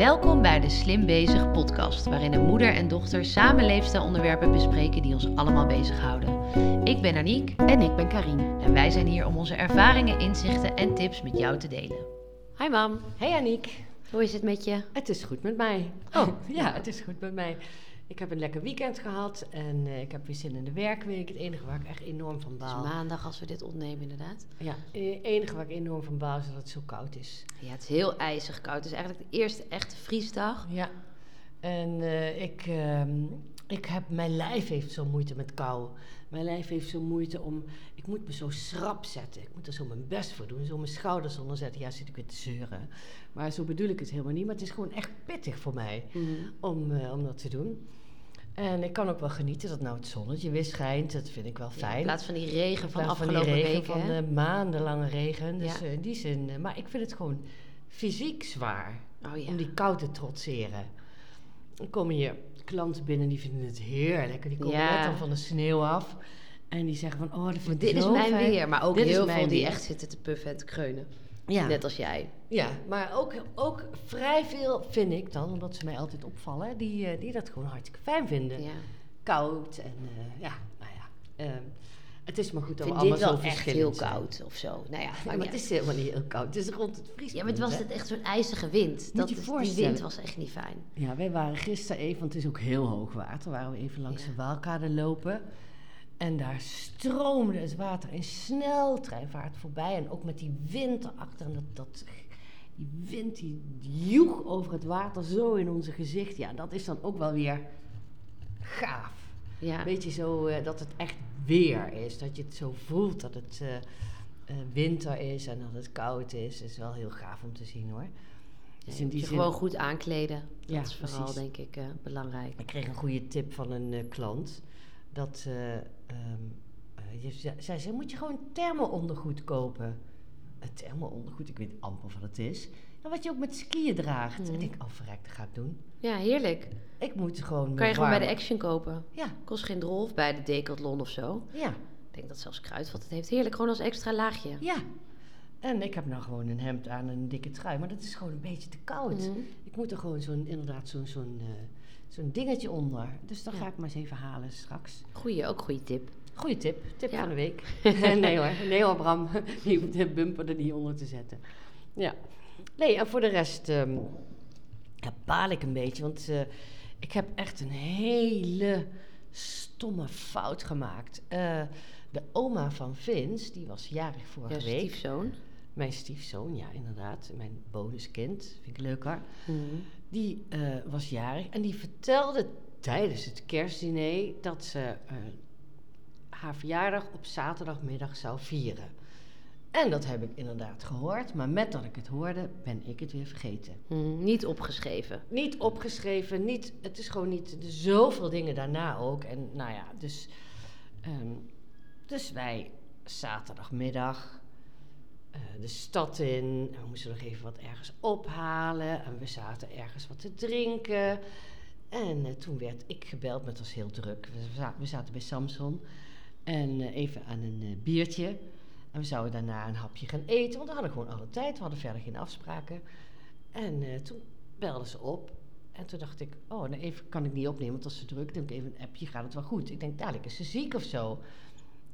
Welkom bij de Slim Bezig podcast, waarin een moeder en dochter samen leefstijlonderwerpen bespreken die ons allemaal bezighouden. Ik ben Aniek En ik ben Karine. en wij zijn hier om onze ervaringen, inzichten en tips met jou te delen. Hi mam, Hey Aniek, hoe is het met je? het is goed met mij. Oh, ja, het is goed met mij. Ik heb een lekker weekend gehad en eh, ik heb weer zin in de werkweek. Het enige waar ik echt enorm van Het is baal. maandag als we dit opnemen inderdaad. Ja, het enige waar ik enorm van baal is dat het zo koud is. Ja, het is heel ijzig koud. Het is eigenlijk de eerste echte vriesdag. Ja, en eh, ik, ehm, ik heb, mijn lijf heeft zo moeite met kou. Mijn lijf heeft zo moeite om, ik moet me zo schrap zetten. Ik moet er zo mijn best voor doen, zo mijn schouders onder zetten. Ja, zit ik weer te zeuren. Maar zo bedoel ik het helemaal niet. Maar het is gewoon echt pittig voor mij. Mhm. om, eh, om dat te doen. En ik kan ook wel genieten dat nou het zonnetje weer schijnt. Dat vind ik wel Ja, fijn. in plaats van die regen van afgelopen die regen weken. van de maandenlange regen. Dus Ja. eh, in die zin. eh, maar ik vind het gewoon fysiek zwaar oh ja. om die kou te trotseren. Dan komen hier klanten binnen die vinden het heerlijk. Die komen net dan van de sneeuw af. En die zeggen van, oh, dat Maar vind ik dit is mijn fijn. weer, maar ook Dit heel veel die echt zitten te puffen en te kreunen. Ja. Net als jij. Ja, maar ook, ook vrij veel vind ik dan, omdat ze mij altijd opvallen, die, eh, die dat gewoon hartstikke fijn vinden. Ja. koud en eh, ja, nou ja. ehm, het is maar goed dat we allemaal zo echt heel zijn. koud of zo. Nou ja, maar het is helemaal niet heel koud. Het is rond het vriespunt. ja, maar het was het echt zo'n ijzige wind. Dat, je die voorstellen. wind was echt niet fijn. Ja, wij waren gisteren even, want het is ook heel hoog water, waren we even langs Ja. de Waalkade lopen. En daar stroomde het water in sneltreinvaart voorbij. En ook met die wind erachter. En dat, dat, die wind die joeg over het water zo in onze gezicht. Ja, dat is dan ook wel weer gaaf. Ja. Weet je, zo eh, dat het echt weer is. Dat je het zo voelt dat het eh, eh, winter is en dat het koud is. is wel heel gaaf om te zien hoor. Dus je in die je zin- gewoon goed aankleden. Dat Ja, is vooral precies. denk ik belangrijk. Ik kreeg een goede tip van een klant. Dat eh, ehm, eh, je, ze- zij zei, moet je gewoon thermo-ondergoed kopen. Het thermo-ondergoed, ik weet amper wat het is. En wat je ook met skiën draagt. Mhm. Ik denk, oh verrek, dat ga ik doen. Ja, heerlijk. Ik moet gewoon... Kan je gewoon bij de Action kopen. Ja, Kost geen drol of bij de Decathlon of zo. ja. Ik denk dat zelfs Kruidvat het heeft. Heerlijk, gewoon als extra laagje. Ja. En ik heb nou gewoon een hemd aan en een dikke trui, maar dat is gewoon een beetje te koud. Mhm. Ik moet er gewoon zo'n, inderdaad zo'n, zo'n, eh, zo'n dingetje onder. Dus dan Ja. ga ik maar eens even halen straks. Goeie, ook goede tip. Goeie tip, tip Ja. van de week. nee hoor, nee hoor Bram, hoeft de bumper er niet onder te zetten. Ja. Nee, en voor de rest ja, baal ik een beetje, want eh, ik heb echt een hele stomme fout gemaakt. Eh, de oma van Vince, die was jarig vorige week. stiefzoon. Mijn stiefzoon, ja inderdaad, mijn bonuskind, vind ik leuk hoor. Mhm. Die eh, was jarig en die vertelde tijdens het kerstdiner dat ze eh, haar verjaardag op zaterdagmiddag zou vieren. En dat heb ik inderdaad gehoord, maar met dat ik het hoorde, ben ik het weer vergeten. Mhm, Niet opgeschreven. Niet opgeschreven, niet, het is gewoon niet, zoveel dingen daarna ook. En nou ja, dus, ehm, dus wij zaterdagmiddag de stad in. We moesten nog even wat ergens ophalen. En we zaten ergens wat te drinken. En eh, toen werd ik gebeld, maar het was heel druk. We zaten, bij Samson. En eh, even aan een eh, biertje. En we zouden daarna een hapje gaan eten. Want we hadden gewoon alle tijd. We hadden verder geen afspraken. En eh, toen belden ze op. En toen dacht ik, oh, nou even kan ik niet opnemen, want als ze druk, dan ik even een appje, gaat het wel goed. Ik denk, dadelijk is ze ziek of zo.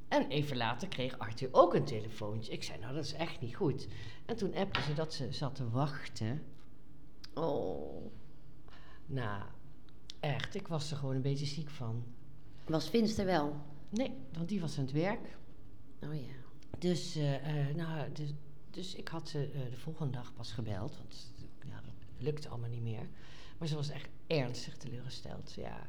En even later kreeg Arthur ook een telefoontje. Ik zei, nou, dat is echt niet goed. En toen appte ze dat ze zat te wachten. Oh. Nou, echt, ik was er gewoon een beetje ziek van. Was Vince er wel? Nee, want die was aan het werk. Oh ja. Dus, eh, eh, nou, dus, dus ik had ze eh, de volgende dag pas gebeld, want ja, dat lukte allemaal niet meer. Maar ze was echt ernstig teleurgesteld, ja.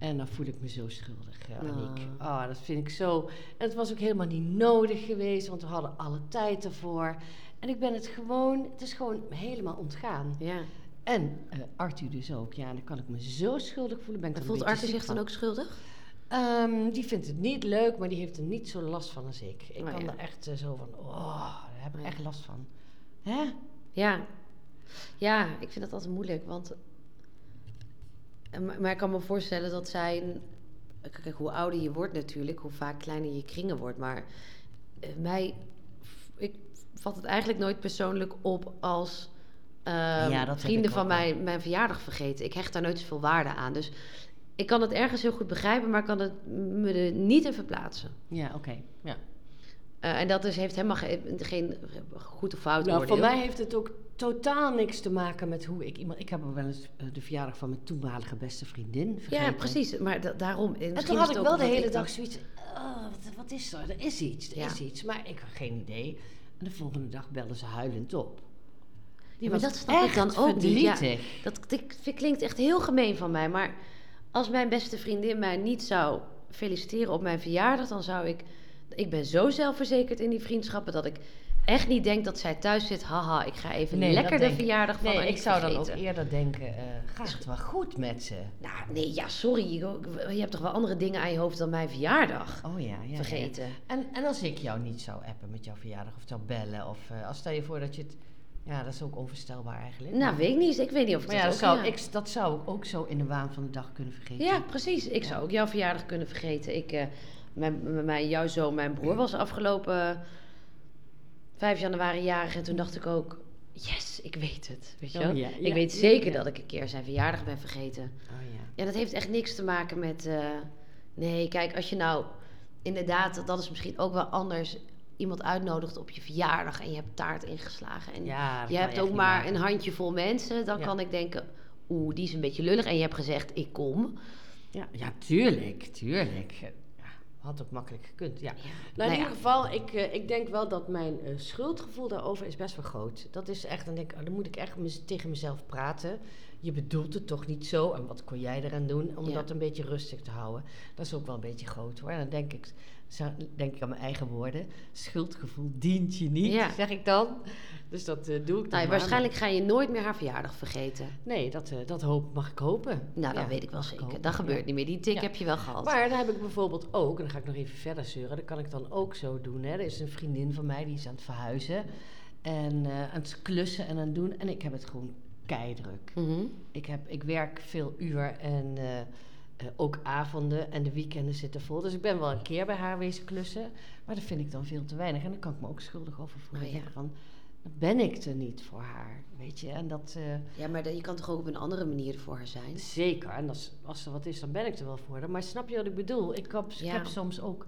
En dan voel ik me zo schuldig, ja, Aniek. Ah. Oh, dat vind ik zo. En het was ook helemaal niet nodig geweest, want we hadden alle tijd ervoor. En ik ben het gewoon, het is gewoon helemaal ontgaan. Ja. En eh, Arthur dus ook, ja, dan kan ik me zo schuldig voelen. Ben ik En voelt Arthur zich dan ook schuldig? Ehm, die vindt het niet leuk, maar die heeft er niet zo last van als ik. Ik Oh, kan ja. er echt eh, zo van, oh, daar heb ik echt last van. Hè? Ja. Ja, ik vind dat altijd moeilijk, want... Maar ik kan me voorstellen dat zij... Kijk, hoe ouder je wordt natuurlijk, hoe vaak kleiner je kringen wordt. Maar eh, mij... Ik vat het eigenlijk nooit persoonlijk op als ehm, Ja, vrienden van mij mijn verjaardag vergeten. Ik hecht daar nooit zoveel waarde aan. Dus ik kan het ergens heel goed begrijpen, maar ik kan het me er niet in verplaatsen. Ja, oké. Ja. Eh, en dat is, heeft helemaal ge- geen goed of fout Nou, voor mij heeft het ook totaal niks te maken met hoe ik iemand... Ik heb wel eens eh, de verjaardag van mijn toenmalige beste vriendin vergeten. Ja, precies. Maar da- daarom. En misschien toen had ik wel de hele dag zoiets... Oh, wat, wat is er? Er is iets, er Ja. is iets. Maar ik had geen idee. En de volgende dag belden ze huilend op. Ja, maar dat snap ik dan ook niet. Ja, dat, klinkt echt heel gemeen van mij. Maar als mijn beste vriendin mij niet zou feliciteren op mijn verjaardag, dan zou ik. Ik ben zo zelfverzekerd in die vriendschappen dat ik echt niet denk dat zij thuis zit. Haha, ik ga even Nee, lekker dat de denk verjaardag van Nee, ik zou dan ook eerder denken... eh, gaat het wel goed met ze? Nou, nee, ja, sorry. Je, je hebt toch wel andere dingen aan je hoofd dan mijn verjaardag Oh ja, ja. ja. vergeten. En, en als ik jou niet zou appen met jouw verjaardag of zou bellen... of eh, als stel je voor dat je het... Ja, dat is ook onvoorstelbaar eigenlijk. Nou, weet ik niet. Ik weet niet of ik Maar ja, dat dat ook... zou, ik, dat zou ik ook zo in de waan van de dag kunnen vergeten. Ja, precies. Ik zou ook jouw verjaardag kunnen vergeten. Ik, eh, mijn, mijn, jouw zoon, mijn broer was afgelopen 5 januari jarig. En toen dacht ik ook, yes, ik weet het. Weet je Oh, ja, ik weet zeker ja. dat ik een keer zijn verjaardag ben vergeten. Oh ja. Ja, dat heeft echt niks te maken met... eh, nee, kijk, als je nou... Inderdaad, dat is misschien ook wel anders... Iemand uitnodigt op je verjaardag en je hebt taart ingeslagen. En Ja, je hebt ook maar maken. een handjevol mensen. Dan Ja. kan ik denken, oeh, die is een beetje lullig. En je hebt gezegd, ik kom. Ja, ja, tuurlijk, tuurlijk. Had ook makkelijk gekund, ja. Nou, in Nou ja. ieder geval, ik, eh, ik denk wel dat mijn eh, schuldgevoel daarover is best wel groot. Dat is echt, dan, denk ik, oh, dan moet ik echt mez- tegen mezelf praten. Je bedoelt het toch niet zo? En wat kon jij eraan doen om Ja. dat een beetje rustig te houden? Dat is ook wel een beetje groot hoor. En dan denk ik, denk ik aan mijn eigen woorden. Schuldgevoel dient je niet, Ja. zeg ik dan. Dus dat eh, doe ik dan Nou, waarschijnlijk ga je nooit meer haar verjaardag vergeten. Nee, dat, eh, dat hoop, mag ik hopen. Nou, dat Ja, weet ik wel zeker. hopen, Dat ja. gebeurt niet meer. Die tik heb je wel gehad. Maar dan heb ik bijvoorbeeld ook, en dan ga ik nog even verder zeuren, dat kan ik dan ook zo doen. Hè. Er is een vriendin van mij die is aan het verhuizen en eh, aan het klussen en aan het doen. En ik heb het gewoon keidruk. Mhm. Ik, heb, ik werk veel uur en eh, ook avonden en de weekenden zitten vol. Dus ik ben wel een keer bij haar wezen klussen, maar dat vind ik dan veel te weinig. En dan kan ik me ook schuldig over voelen. Oh, ja. Van, dan ben ik er niet voor haar, weet je. En dat... eh, Ja, maar de- je kan toch ook op een andere manier voor haar zijn? Zeker, en als, als er wat is, dan ben ik er wel voor. haar. Maar snap je wat ik bedoel? Ik heb, ik heb soms ook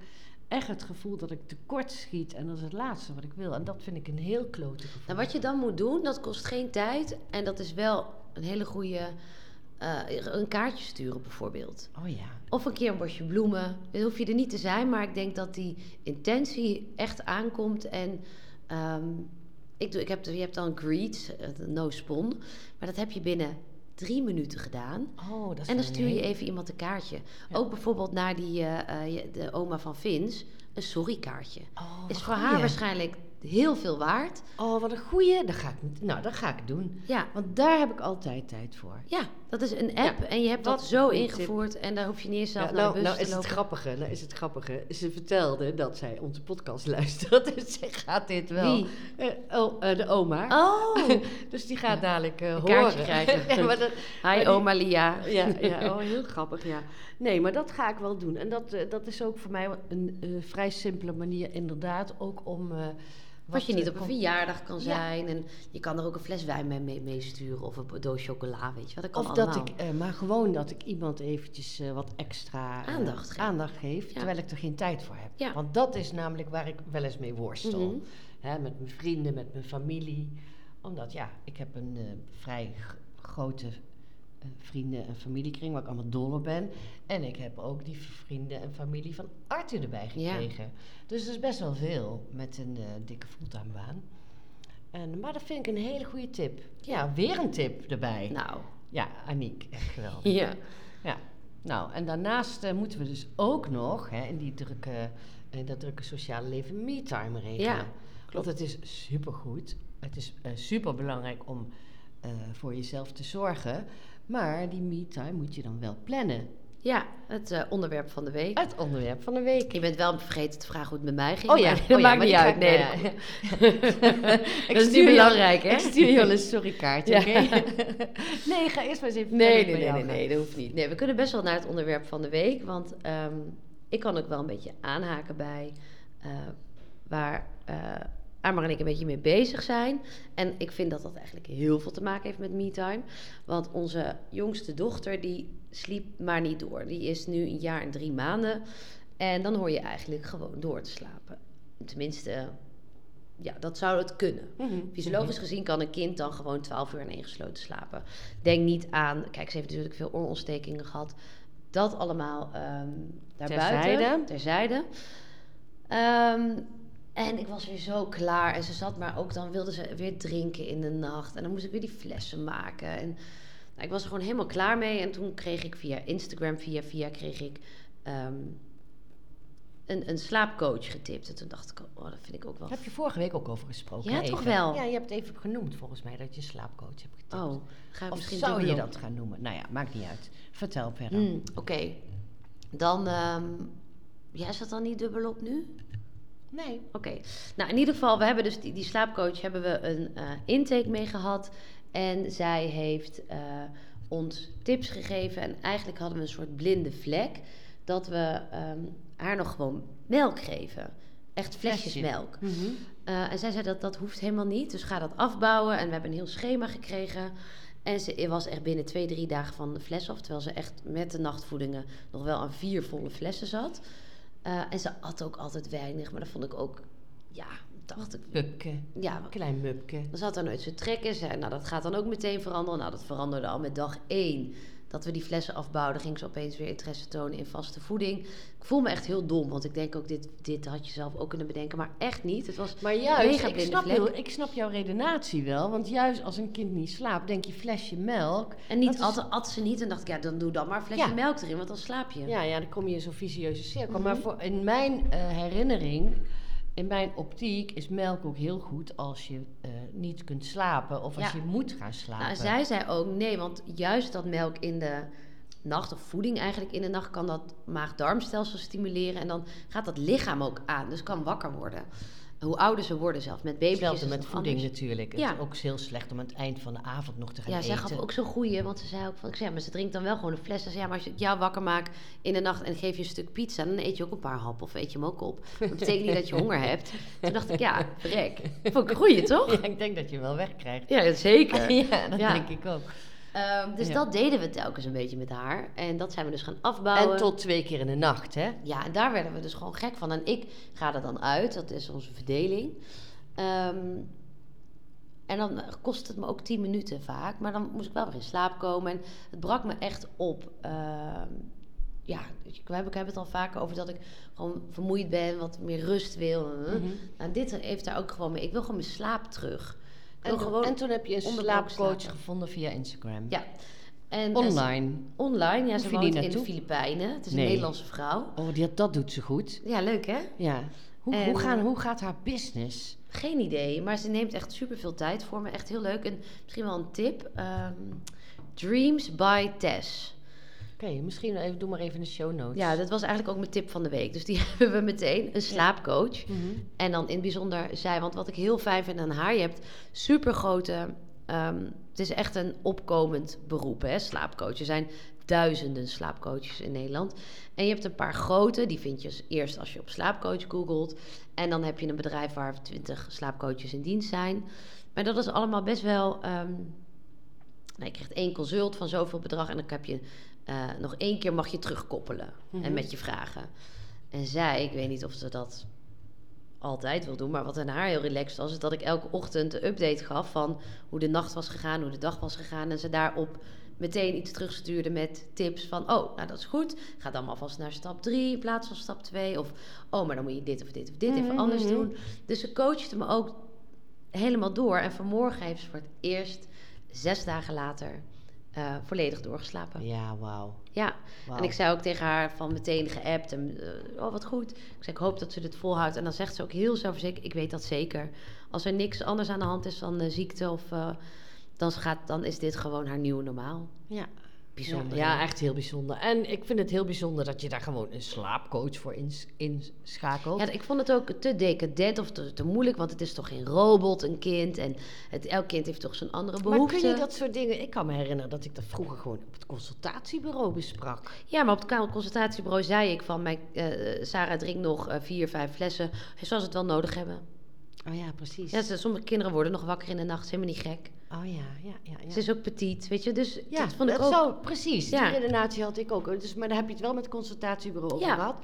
echt het gevoel dat ik tekort schiet. En dat is het laatste wat ik wil. En dat vind ik een heel klote gevoel. Nou, wat je dan moet doen, dat kost geen tijd. En dat is wel een hele goede... eh, een kaartje sturen bijvoorbeeld. Oh ja. Of een keer een bosje bloemen. Dat hoef je er niet te zijn, maar ik denk dat die intentie echt aankomt. En ehm, ik doe, ik heb, je hebt dan greet, eh, no spon. Maar dat heb je binnen drie minuten gedaan. Oh, dat is En dan stuur je even iemand een kaartje. Ja. Ook bijvoorbeeld naar die, eh, de oma van Vins, een sorry-kaartje. Oh, is voor haar waarschijnlijk heel veel waard. Oh, wat een goeie. Dat ga ik, nou, dat ga ik doen. Ja, Want daar heb ik altijd tijd voor. ja dat is een app Ja, en je hebt dat zo ingevoerd. En daar hoef je niet eens zelf Ja, naar nou, de bus nou te is het lopen. grappige, nou is het grappige. Ze vertelde dat zij onze podcast luistert. Dus zij gaat dit wel. Wie? Eh, oh, eh, de oma. Oh, Dus die gaat dadelijk Een horen. kaartje krijgen. maar dat, hi oma Lia. ja, ja, oh, heel grappig, ja. Nee, maar dat ga ik wel doen. En dat, dat is ook voor mij een vrij simpele manier, inderdaad, ook om... eh, Wat je niet eh, op een verjaardag kan Ja. zijn. En je kan er ook een fles wijn mee- mee meesturen. Of een doos chocola, weet je wat. Dat kan Of dat allemaal. ik, eh, maar gewoon dat ik iemand eventjes eh, wat extra eh, Aandacht geef. aandacht geef Ja. terwijl ik er geen tijd voor heb. Ja. Want dat is namelijk waar ik wel eens mee worstel. Mhm. Hè, met mijn vrienden, met mijn familie. Omdat ja, ik heb een eh, vrij grote eh, vrienden- en familiekring waar ik allemaal dol op ben. En ik heb ook die vrienden en familie van Arthur erbij Ja. gekregen. Dus dat is best wel veel met een eh, dikke fulltime baan. En, maar dat vind ik een hele goede tip. Ja, weer een tip erbij. Nou, Ja, Aniek, echt geweldig. ja. Ja. Nou, en daarnaast eh, moeten we dus ook nog hè, in die drukke, in dat drukke sociale leven me-time regelen. Ja, Want het is supergoed. Het is eh super belangrijk om eh, voor jezelf te zorgen. Maar die me-time moet je dan wel plannen. Ja, het eh, onderwerp van de week. Het onderwerp van de week. Je bent wel vergeten te vragen hoe het met mij ging. Oh ja, maar dat oh ja, maakt maar niet uit. Nee, dat, ja, ja. dat is niet belangrijk, hè? Ik stuur je wel een sorrykaartje, Ja. nee, ga eerst maar eens even Nee, nee, nee, nee, nee, dat hoeft niet. Nee, we kunnen best wel naar het onderwerp van de week. Want ehm, ik kan ook wel een beetje aanhaken bij eh, waar eh, Amber en ik een beetje mee bezig zijn. En ik vind dat dat eigenlijk heel veel te maken heeft met me-time. Want onze jongste dochter, die sliep maar niet door. Die is nu een jaar en drie maanden. En dan hoor je eigenlijk gewoon door te slapen. Tenminste, ja, dat zou het kunnen. Mhm. Fysiologisch gezien kan een kind dan gewoon 12 uur en ingesloten slapen. Denk niet aan, kijk, ze heeft natuurlijk veel oorontstekingen gehad. Dat allemaal ehm daarbuiten. Terzijde. Terzijde. Ehm, en ik was weer zo klaar. En ze zat maar ook, dan wilde ze weer drinken in de nacht. En dan moest ik weer die flessen maken. En nou, ik was er gewoon helemaal klaar mee. En toen kreeg ik via Instagram, via via, kreeg ik ehm, een, een slaapcoach getipt. En toen dacht ik, oh, dat vind ik ook wel... Daar heb je vorige week ook over gesproken. Ja, toch wel? Ja, je hebt het even genoemd volgens mij dat je slaapcoach hebt getipt. Oh, ga of misschien zou je dat gaan noemen? Nou ja, maakt niet uit. Vertel verder. Hmm, Oké, dan... ehm ja, is dat dan niet dubbelop nu? Nee. Oké. Nou, in ieder geval, we hebben dus die, die slaapcoach hebben we een eh, intake mee gehad. En zij heeft eh, ons tips gegeven. En eigenlijk hadden we een soort blinde vlek. Dat we ehm, haar nog gewoon melk geven. Echt flesjes Flesje. melk. Mhm. Eh, en zij zei dat dat hoeft helemaal niet. Dus ga dat afbouwen. En we hebben een heel schema gekregen. En ze was echt binnen twee, drie dagen van de fles af. Terwijl ze echt met de nachtvoedingen nog wel aan vier volle flessen zat. Eh, en ze at ook altijd weinig. Maar dat vond ik ook, ja, dacht ik, Pupke. ja, klein mupke. dan zat er nooit zo trek in. Zei, nou, dat gaat dan ook meteen veranderen. Nou, dat veranderde al met dag één. Dat we die flessen afbouwden, ging ze opeens weer interesse tonen in vaste voeding. Ik voel me echt heel dom, want ik denk ook, dit, dit had je zelf ook kunnen bedenken. Maar echt niet. Het was Maar juist, Mega ik snap, heel, ik snap jouw redenatie wel. Want juist als een kind niet slaapt, denk je flesje melk. En niet is- at, ze niet en dacht ik, ja, dan doe dan maar een flesje Ja. melk erin, want dan slaap je. Ja, ja, dan kom je in zo'n vicieuze cirkel. Mhm. Maar voor, in mijn eh, herinnering, in mijn optiek, is melk ook heel goed als je eh, niet kunt slapen of als je moet gaan slapen. Nou, zij zei ook nee, want juist dat melk in de nacht, of voeding eigenlijk in de nacht, kan dat maag-darmstelsel stimuleren. En dan gaat dat lichaam ook aan, dus kan wakker worden. Hoe ouder ze worden zelf, met baby's Hetzelfde met voeding anders. natuurlijk. Het Ja. is ook heel slecht om aan het eind van de avond nog te gaan Ja, eten. zij gaf ook zo'n goeie, want ze zei ook van, ik zei, ja, maar ze drinkt dan wel gewoon een fles. Ze zei, ja, maar als je het jou wakker maakt in de nacht en geef je een stuk pizza, dan eet je ook een paar happen of eet je hem ook op. Dat betekent niet dat je honger hebt. Toen dacht ik, ja, verrek. Vond ik een goeie, toch? Ja, ik denk dat je wel wegkrijgt. Ja, zeker. Ja, dat Ja. denk ik ook. Ehm, dus Ja. dat deden we telkens een beetje met haar. En dat zijn we dus gaan afbouwen. En tot twee keer in de nacht, hè? Ja, en daar werden we dus gewoon gek van. En ik ga er dan uit, dat is onze verdeling. Ehm, en dan eh, kost het me ook 10 minuten vaak. Maar dan moest ik wel weer in slaap komen. En het brak me echt op. Ehm, ja, ik heb, ik heb het al vaker over dat ik gewoon vermoeid ben, wat meer rust wil. Mhm. Nou, dit heeft daar ook gewoon mee. Ik wil gewoon mijn slaap terug. En, gewoon en toen heb je een slaapcoach gevonden via Instagram. Ja. En, en ze- Online. online, ja, Hoef ze woont in de? Filipijnen. Het is een Nee. Nederlandse vrouw. Oh, die, dat doet ze goed. Ja, leuk hè? Ja. Hoe, En- hoe, gaan, hoe gaat haar business? Geen idee, maar ze neemt echt super veel tijd voor me. Echt heel leuk. En misschien wel een tip. ehm, Dreams by Tess. Oké, misschien even, doe maar even de show notes. Ja, dat was eigenlijk ook mijn tip van de week. Dus die hebben we meteen. Een slaapcoach. Mhm. En dan in het bijzonder zij, want wat ik heel fijn vind aan haar, je hebt super grote. het is echt een opkomend beroep, hè, slaapcoach. Er zijn duizenden slaapcoaches in Nederland. En je hebt een paar grote, die vind je eerst als je op slaapcoach googelt. En dan heb je een bedrijf waar 20 slaapcoaches in dienst zijn. Maar dat is allemaal best wel. ehm, nou, je krijgt één consult van zoveel bedrag en dan heb je eh, nog één keer mag je terugkoppelen en Mhm. met je vragen. En zij, ik weet niet of ze dat altijd wil doen, maar wat aan haar heel relaxed was, is dat ik elke ochtend een update gaf van hoe de nacht was gegaan, hoe de dag was gegaan. En ze daarop meteen iets terugstuurde met tips van, oh, nou dat is goed, ga dan maar vast naar stap 3 in plaats van stap 2. Of, oh, maar dan moet je dit of dit of dit even Mhm, anders mhm. doen. Dus ze coachte me ook helemaal door. En vanmorgen heeft ze voor het eerst, zes dagen later, eh, volledig doorgeslapen. Ja, wauw. Ja, en ik zei ook tegen haar van meteen geappt en eh, oh wat goed. Ik zei ik hoop dat ze dit volhoudt. En dan zegt ze ook heel zelfverzekerd, ik weet dat zeker. Als er niks anders aan de hand is dan eh, ziekte of eh, dan, gaat, dan is dit gewoon haar nieuwe normaal. Ja. Bijzonder. Ja, echt heel bijzonder. En ik vind het heel bijzonder dat je daar gewoon een slaapcoach voor ins- inschakelt. Ja, ik vond het ook te decadent of te, te moeilijk, want het is toch geen robot, een kind. En het, elk kind heeft toch zijn andere maar behoeften. kun je dat soort dingen... Ik kan me herinneren dat ik dat vroeger gewoon op het consultatiebureau besprak. Ja, maar op het consultatiebureau zei ik van... Mijn, eh, Sarah drinkt nog eh, vier, vijf flessen, zoals ze het wel nodig hebben. Oh ja, precies. Ja, ze- sommige kinderen worden nog wakker in de nacht, helemaal niet gek. Oh ja, ja, ja. ja. Ze is ook petit, weet je, dus Ja, dat vond ik dat ook... zou- precies. Ja. Die redenatie had ik ook. Dus, maar daar heb je het wel met het consultatiebureau over Ja. gehad.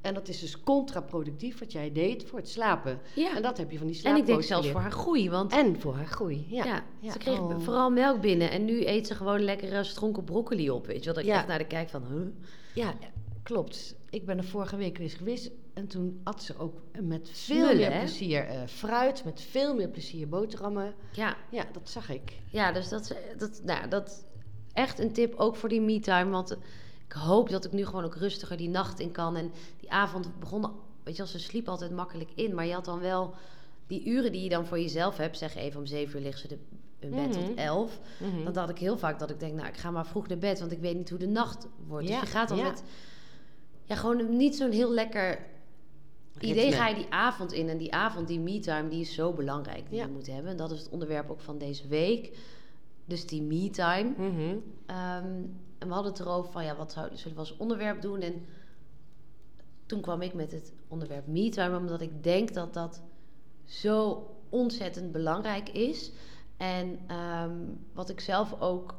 En dat is dus contraproductief wat jij deed voor het slapen. Ja. En dat heb je van die En slaapcoach ik denk zelfs voor haar groei, want En voor haar groei, ja. ja, ze kreeg oh. vooral melk binnen en nu eet ze gewoon lekkere stronken broccoli op, weet je. Dat ik echt naar de kijk van, huh? Ja, klopt. Ik ben er vorige week weer geweest en toen at ze ook met veel Smullen, meer plezier eh, fruit, met veel meer plezier boterhammen. Ja, Ja, dat zag ik. ja dus dat, is- dat, nou, dat echt een tip ook voor die me-time, want ik hoop dat ik nu gewoon ook rustiger die nacht in kan. En die avond begon, weet je wel, ze sliep altijd makkelijk in, maar je had dan wel die uren die je dan voor jezelf hebt. Zeg even om zeven uur ligt ze de, in bed Mhm. tot elf. Mhm. Dan had ik heel vaak dat ik denk, nou, ik ga maar vroeg naar bed, want ik weet niet hoe de nacht wordt. Ja, dus je gaat dan ja. met, ja, gewoon niet zo'n heel lekker idee ga je die avond in. En die avond, die me-time, die is zo belangrijk die Ja. je moet hebben. En dat is het onderwerp ook van deze week. Dus die me-time. Mhm. Ehm, en we hadden het erover van, ja, wat zouden zullen we als onderwerp doen? En toen kwam ik met het onderwerp me-time, omdat ik denk dat dat zo ontzettend belangrijk is. En ehm, wat ik zelf ook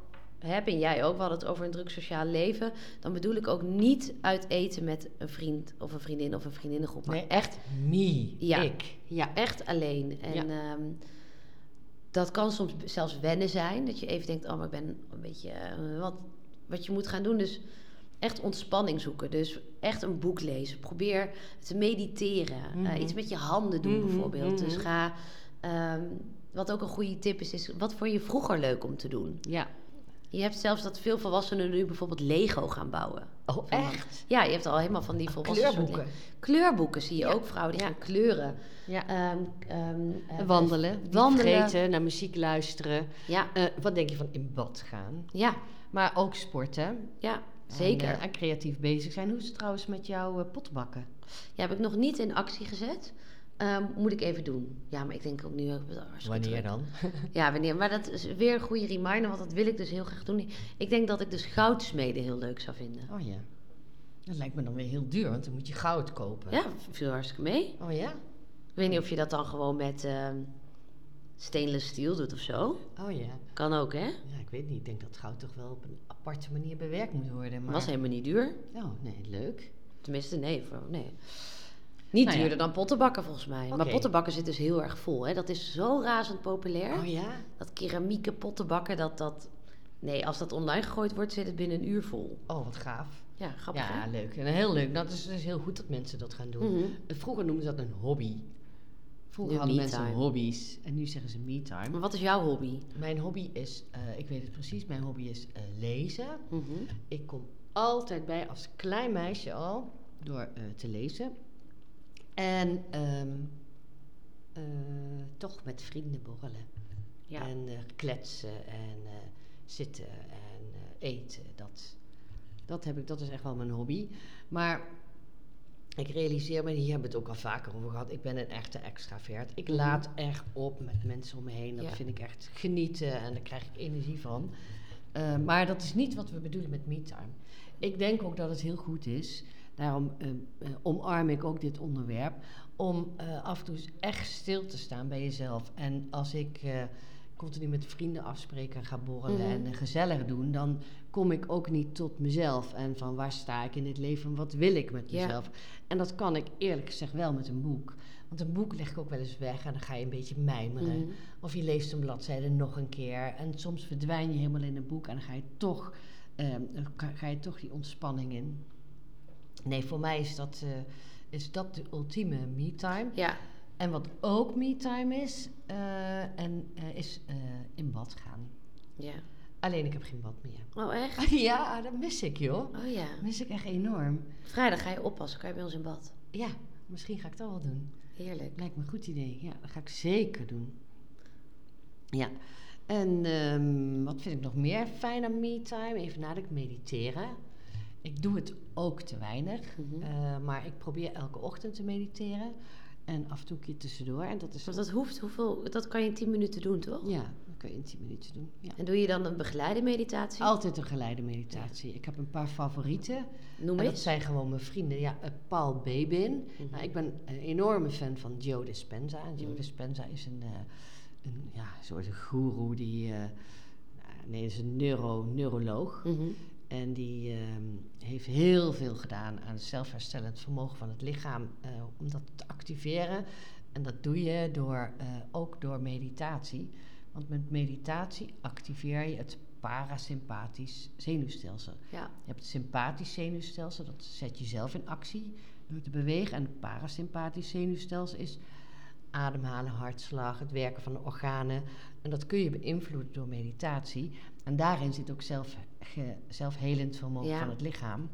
heb, en jij ook, we hadden het over een druk sociaal leven. Dan bedoel ik ook niet uit eten met een vriend of een vriendin of een vriendinnengroep. Maar Nee, echt Me, Ja. ik. Ja. echt alleen. En Ja. ehm, dat kan soms zelfs wennen zijn. Dat je even denkt, oh, maar ik ben een beetje... eh, wat, wat je moet gaan doen, dus echt ontspanning zoeken. Dus echt een boek lezen. Probeer te mediteren. Eh, Mhm. iets met je handen doen Mhm, bijvoorbeeld. Dus mhm. ga... ehm, wat ook een goede tip is, is wat vond je vroeger leuk om te doen? Ja. Je hebt zelfs dat veel volwassenen nu bijvoorbeeld Lego gaan bouwen. Oh, echt? Ja, je hebt al helemaal van die volwassen soort Kleurboeken. Le- Kleurboeken zie je Ja. ook, vrouwen die Ja. gaan kleuren. Ja. Ehm, ehm, eh, Wandelen, wandelen. vergeten, naar muziek luisteren. Ja, Eh, wat denk je van in bad gaan? ja, Maar ook sporten. ja, zeker. En, eh, en creatief bezig zijn. Hoe is het trouwens met jouw pottenbakken? Ja, heb ik nog niet in actie gezet. Ehm, moet ik even doen. Ja, maar ik denk ook nu... druk. dan? Ja, wanneer. Maar dat is weer een goede reminder, want dat wil ik dus heel graag doen. Ik denk dat ik dus goudsmeden heel leuk zou vinden. Oh ja. Dat lijkt me dan weer heel duur, want dan moet je goud kopen. Ja, viel hartstikke mee. Oh ja? Ik weet niet of je dat dan gewoon met ehm stainless steel doet of zo. Oh ja. Kan ook, hè? Ja, ik weet niet. Ik denk dat goud toch wel op een aparte manier bewerkt moet worden. Maar... Was helemaal niet duur. Oh, nee, leuk. Tenminste, nee. Voor, nee. Niet Nou ja. duurder dan pottenbakken volgens mij. Maar pottenbakken zit dus heel erg vol. Hè? Dat is zo razend populair. Oh ja? Dat keramieke pottenbakken, dat dat... Nee, als dat online gegooid wordt, zit het binnen een uur vol. Oh, wat gaaf. Ja, grappig Ja, hè? leuk. En heel leuk. Dat is dus heel goed dat mensen dat gaan doen. Mhm. Vroeger noemden ze dat een hobby. Vroeger hadden mensen hobby's. En nu zeggen ze me-time. Maar wat is jouw hobby? Mijn hobby is, eh, ik weet het precies, mijn hobby is eh, lezen. Mhm. Ik kom altijd bij als klein meisje al door eh, te lezen. En ehm, eh, toch met vrienden borrelen. Ja. En eh, kletsen en eh, zitten en eten. Dat, dat, heb ik, dat is echt wel mijn hobby. Maar ik realiseer me, hier hebben we het ook al vaker over gehad. Ik ben een echte extravert. Ik Mhm. laat echt op met mensen om me heen. Dat Ja. vind ik echt genieten en daar krijg ik energie van. Maar dat is niet wat we bedoelen met me-time. Ik denk ook dat het heel goed is. Daarom eh, eh, omarm ik ook dit onderwerp. Om eh, af en toe echt stil te staan bij jezelf. En als ik continu met vrienden afspreek en ga borrelen Mhm. en gezellig doen, dan kom ik ook niet tot mezelf. En van waar sta ik in dit leven en wat wil ik met Ja. mezelf. En dat kan ik eerlijk gezegd wel met een boek. Want een boek leg ik ook wel eens weg en dan ga je een beetje mijmeren. Mhm. Of je leest een bladzijde nog een keer. En soms verdwijn je helemaal in een boek en dan ga je toch, ehm, ga je toch die ontspanning in. Nee, voor mij is dat, eh, is dat de ultieme me-time. Ja, En wat ook me-time is, eh, en, eh, is in bad gaan. ja. Alleen ik heb geen bad meer. Oh, echt? ja, dat mis ik joh. Oh ja. Dat mis ik echt enorm. Vrijdag ga je oppassen, kan je bij ons in bad. Ja, misschien ga ik dat wel doen. Heerlijk. Lijkt me een goed idee. Ja, dat ga ik zeker doen. Ja. En ehm, wat vind ik nog meer fijn aan me-time? Even nadenken, mediteren. Ik doe het ook te weinig. Mhm. eh, maar ik probeer elke ochtend te mediteren. En af en toe een keer tussendoor. En dat is... Want dat hoeft, hoeveel, dat kan je in 10 minuten doen, toch? Ja, kun je in 10 minuten doen. Ja. En doe je dan een begeleide meditatie? Altijd een geleide meditatie. Ik heb een paar favorieten. Noem En dat eens. zijn gewoon mijn vrienden. Ja, eh, Paul Babin. Mhm. Nou, ik ben een enorme fan van Joe Dispenza. En Joe Mhm. Dispenza is een, eh, een ja, soort guru die... nou, nee, is een neuro, neuroloog. En die ehm, heeft heel veel gedaan aan het zelfherstellend vermogen van het lichaam. eh, om dat te activeren. En dat doe je door, eh, ook door meditatie. Want met meditatie activeer je het parasympathisch zenuwstelsel. Ja. Je hebt het sympathisch zenuwstelsel, dat zet je zelf in actie door te bewegen. En het parasympathisch zenuwstelsel is ademhalen, hartslag, het werken van de organen. En dat kun je beïnvloeden door meditatie. En daarin zit ook zelf, ge- zelfhelend vermogen Ja. van het lichaam.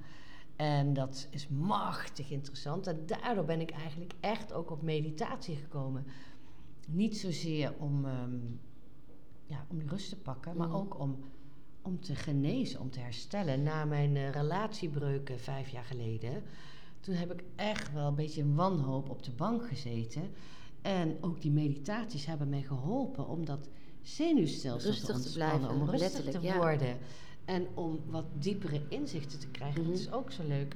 En dat is machtig interessant. En daardoor ben ik eigenlijk echt ook op meditatie gekomen. Niet zozeer om, ehm, ja, om die rust te pakken, maar Mhm. ook om, om te genezen, om te herstellen. Na mijn eh, relatiebreuken vijf jaar geleden, toen heb ik echt wel een beetje in wanhoop op de bank gezeten. En ook die meditaties hebben mij geholpen om dat zenuwstelsel Rustig te blijven, om rustig letterlijk, te ja. worden. En om wat diepere inzichten te krijgen. Mhm. Dat is ook zo leuk.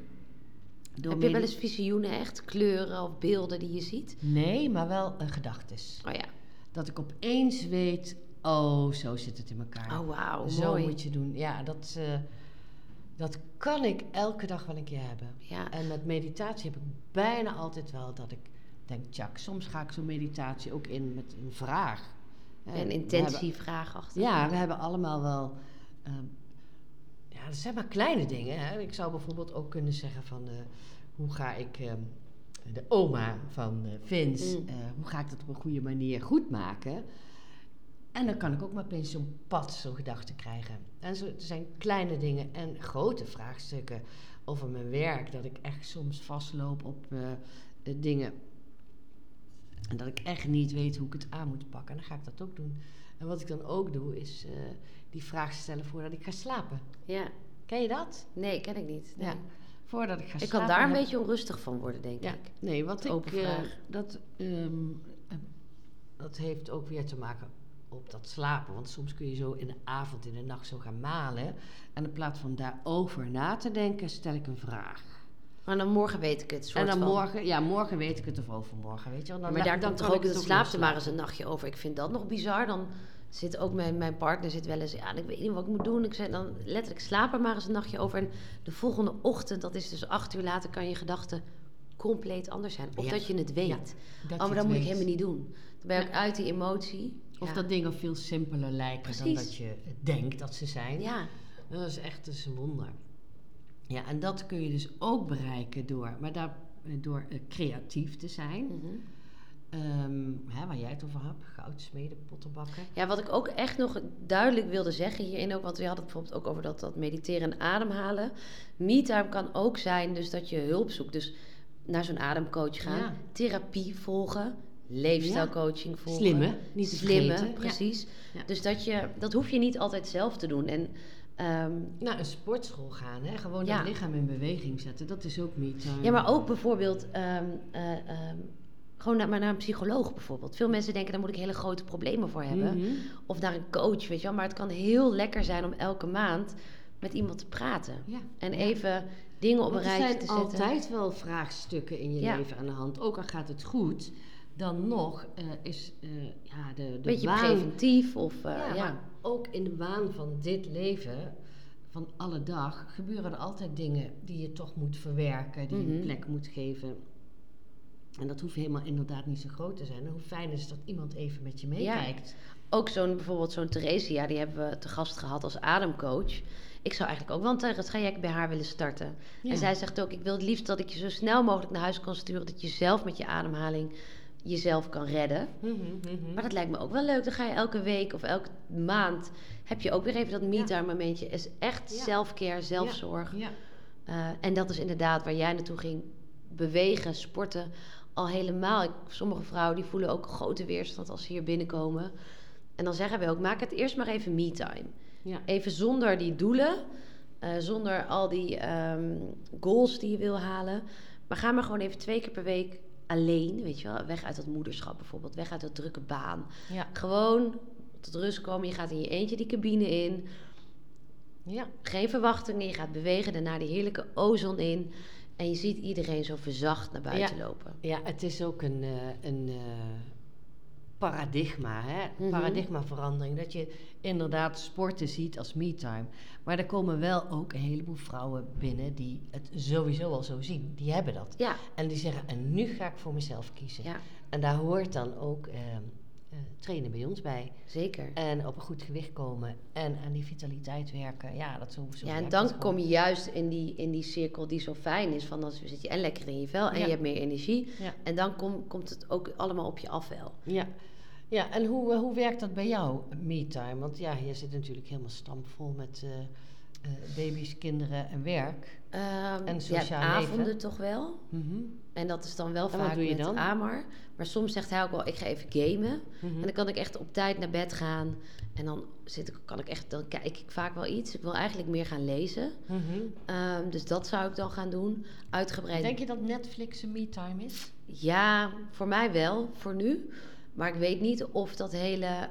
Door Heb je wel eens visioenen, echt kleuren of beelden die je ziet? Nee, maar wel een gedachtes. Oh ja. Dat ik opeens weet, oh, zo zit het in elkaar. Oh wauw, zo mooi. moet je doen. Ja, dat, eh, dat kan ik elke dag wel een keer hebben. Ja. En met meditatie heb ik bijna altijd wel dat ik denk, tjak, soms ga ik zo'n meditatie ook in met een vraag. Hè, Een intentievraag achter. Ja, we hebben allemaal wel... ehm, ja, dat zijn maar kleine dingen. Hè. Ik zou bijvoorbeeld ook kunnen zeggen van... eh, hoe ga ik ehm, de oma van eh Vince... Mm. eh, hoe ga ik dat op een goede manier goed maken... En dan kan ik ook maar opeens zo'n pad, zo'n gedachte krijgen. En zo, er zijn kleine dingen en grote vraagstukken over mijn werk. Dat ik echt soms vastloop op eh, eh, dingen. En dat ik echt niet weet hoe ik het aan moet pakken. En dan ga ik dat ook doen. En wat ik dan ook doe, is eh, die vraag stellen voordat ik ga slapen. Ja. Ken je dat? Nee, ken ik niet. Nee. Ja. Voordat ik ga Ik slapen. kan daar een heb- beetje onrustig van worden, denk ja, ik. nee, want ik, vraag. dat, ehm, eh, dat heeft ook weer te maken op dat slapen. Want soms kun je zo in de avond, in de nacht zo gaan malen. En in plaats van daarover na te denken, stel ik een vraag. Maar dan morgen weet ik het. En dan van. morgen, ja, morgen weet ik het of overmorgen, weet je wel. Dan, Maar daar dan komt toch ook, dan slaapt er maar eens een nachtje over. Ik vind dat nog bizar. Dan zit ook mijn, mijn partner zit wel eens, ja, ik weet niet wat ik moet doen. Ik zeg dan letterlijk, slaap er maar eens een nachtje over. En de volgende ochtend, dat is dus acht uur later, kan je gedachten compleet anders zijn. Of Ja. dat je het weet. Ja, oh, je maar dat moet ik helemaal niet doen. Dan ben ik Ja. uit die emotie. Of dat dingen veel simpeler lijken dan dat je denkt dat ze zijn. Ja, Dat is echt dat is een wonder. Ja, en dat kun je dus ook bereiken door, maar daar, eh, door eh, creatief te zijn. mhm. Ehm, hè, waar jij het over had, goudsmeden, pottenbakken. Ja, wat ik ook echt nog duidelijk wilde zeggen hierin ook, want we hadden het bijvoorbeeld ook over dat, dat mediteren en ademhalen. Me-time kan ook zijn dus dat je hulp zoekt. Dus naar zo'n ademcoach gaan, Ja. therapie volgen, leefstijlcoaching volgen. Slimme, niet te Slimme, vergeten. Ja. precies. Ja. Dus dat, je, dat hoef je niet altijd zelf te doen. En Naar een sportschool gaan, hè? gewoon Ja. het lichaam in beweging zetten. Dat is ook niet... eh, ja, maar ook bijvoorbeeld ehm, eh, ehm, gewoon naar, maar naar een psycholoog bijvoorbeeld. Veel mensen denken, daar moet ik hele grote problemen voor hebben. Mhm. Of naar een coach, weet je wel. Maar het kan heel lekker zijn om elke maand met iemand te praten. Ja. En Ja. even dingen op een er rijtje zijn te zetten. altijd wel vraagstukken in je Ja. leven aan de hand. Ook al gaat het goed, dan nog eh, is ja, de, de Beetje preventief of ja, ook in de waan van dit leven, van alle dag, gebeuren er altijd dingen die je toch moet verwerken, die je Mhm. een plek moet geven. En dat hoeft helemaal inderdaad niet zo groot te zijn. En hoe fijn is het dat iemand even met je meekijkt. Ook zo'n bijvoorbeeld zo'n Theresia, die hebben we te gast gehad als ademcoach. Ik zou eigenlijk ook wel een tra- traject bij haar willen starten. Ja. En zij zegt ook, ik wil het liefst dat ik je zo snel mogelijk naar huis kan sturen... dat je zelf met je ademhaling jezelf kan redden. Mhm, mhm. Maar dat lijkt me ook wel leuk. Dan ga je elke week of elke maand... heb je ook weer even dat me-time momentje. Is echt Ja. self-care, zelfzorg. Ja. Eh, en dat is inderdaad waar jij naartoe ging. Bewegen, sporten. Al helemaal. Ik, sommige vrouwen die voelen ook grote weerstand als ze hier binnenkomen. En dan zeggen we ook, maak het eerst maar even me-time. Ja. Even zonder die doelen. eh, zonder al die ehm, goals die je wil halen. Maar ga maar gewoon even twee keer per week alleen. Weet je wel, weg uit dat moederschap bijvoorbeeld. Weg uit dat drukke baan. Ja. Gewoon tot rust komen. Je gaat in je eentje die cabine in. Ja. Geen verwachtingen. Je gaat bewegen. Daarna die heerlijke ozon in. En je ziet iedereen zo verzacht naar buiten lopen. Ja, het is ook een, eh, een eh, paradigma, hè? Mhm. paradigmaverandering. Dat je inderdaad sporten ziet als me-time. Maar er komen wel ook een heleboel vrouwen binnen die het sowieso al zo zien. Die hebben dat. Ja, En die zeggen, en nu ga ik voor mezelf kiezen. ja En daar hoort dan ook ehm, eh, trainen bij ons bij. zeker. En op een goed gewicht komen en aan die vitaliteit werken. Ja, dat zo, zo Ja, en dan kom je juist in die, in die cirkel die zo fijn is. Van dan zit je en lekker in je vel en Ja. je hebt meer energie. Ja. En dan kom, komt het ook allemaal op je af wel. Ja, ja en hoe, eh, hoe werkt dat bij jou, me-time? Want ja, je zit natuurlijk helemaal stampvol met eh, eh, baby's, kinderen en werk. Ehm En ja, sociaal avonden leven. toch wel. Mhm. En dat is dan wel En vaak doe je met dan? Amar. Maar soms zegt hij ook wel, ik ga even gamen. Mhm. En dan kan ik echt op tijd naar bed gaan. En dan, zit ik, kan ik echt, dan kijk ik vaak wel iets. Ik wil eigenlijk meer gaan lezen. Mhm. Ehm, dus dat zou ik dan gaan doen. Uitgebreid. Denk je dat Netflix een me-time is? Ja, voor mij wel, voor nu. Maar ik weet niet of dat hele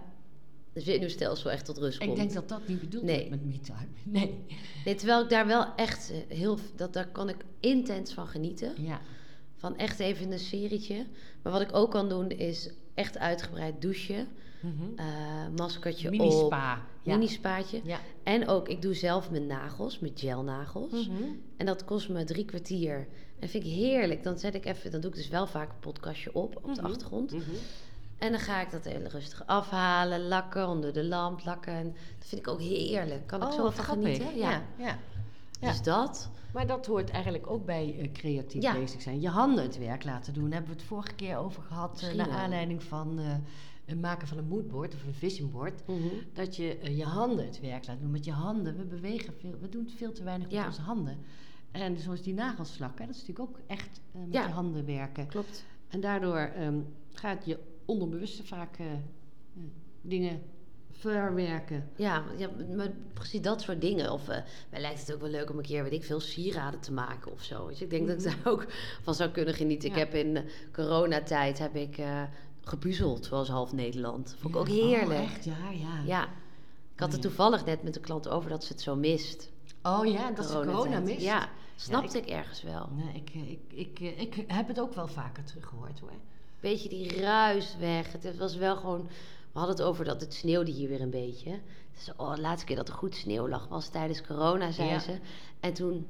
zenuwstelsel echt tot rust komt. Ik denk dat dat niet bedoeld Nee. met me-time. Nee. Nee, terwijl ik daar wel echt heel... Dat, daar kan ik intens van genieten. Ja. Van echt even een serietje. Maar wat ik ook kan doen is echt uitgebreid douchen. Mhm. eh maskertje op. Mini-spa. Ja. Mini-spaatje. Ja. En ook, ik doe zelf mijn nagels, mijn gelnagels. Mhm. En dat kost me drie kwartier. En vind ik heerlijk. Dan zet ik even, dan doe ik dus wel vaak een podcastje op, op de Mhm. achtergrond. En dan ga ik dat heel rustig afhalen, lakken, onder de lamp lakken. En dat vind ik ook heerlijk. Kan ik Oh, zo wat van genieten. Ja. Ja. Ja. Dus dat. Maar dat hoort eigenlijk ook bij eh, creatief Ja. bezig zijn. Je handen het werk laten doen. Daar hebben we het vorige keer over gehad. eh, Misschien naar aanleiding van eh, het maken van een moodboard of een vision board. Mhm. Dat je je handen het werk laat doen. Met je handen, we bewegen veel, we doen veel te weinig met onze handen. En zoals die nagelslakken, dat is natuurlijk ook echt met je handen werken. Klopt. En daardoor ehm, gaat je onderbewuste vaak eh, dingen verwerken. Ja, ja maar precies dat soort dingen. Of eh mij lijkt het ook wel leuk om een keer, weet ik veel, sieraden te maken of zo. Dus ik denk dat ik daar ook van zou kunnen genieten. Ik heb in eh, coronatijd heb ik eh gepuzzeld, zoals half Nederland. Vond ik ook Ja. heerlijk. Oh, echt? Ja, ja. Ja. Ik had het Ja. toevallig net met de klant over dat ze het zo mist. Oh ja, dat is Coronatijd. corona mist. Ja, snapte ik, ergens wel. Nee, ik, ik, ik, ik heb het ook wel vaker teruggehoord hoor. Beetje die ruis weg. Het was wel gewoon... We hadden het over dat het sneeuwde hier weer een beetje. Dus, oh, de laatste keer dat er goed sneeuw lag was tijdens corona, zei Ja. ze. En toen...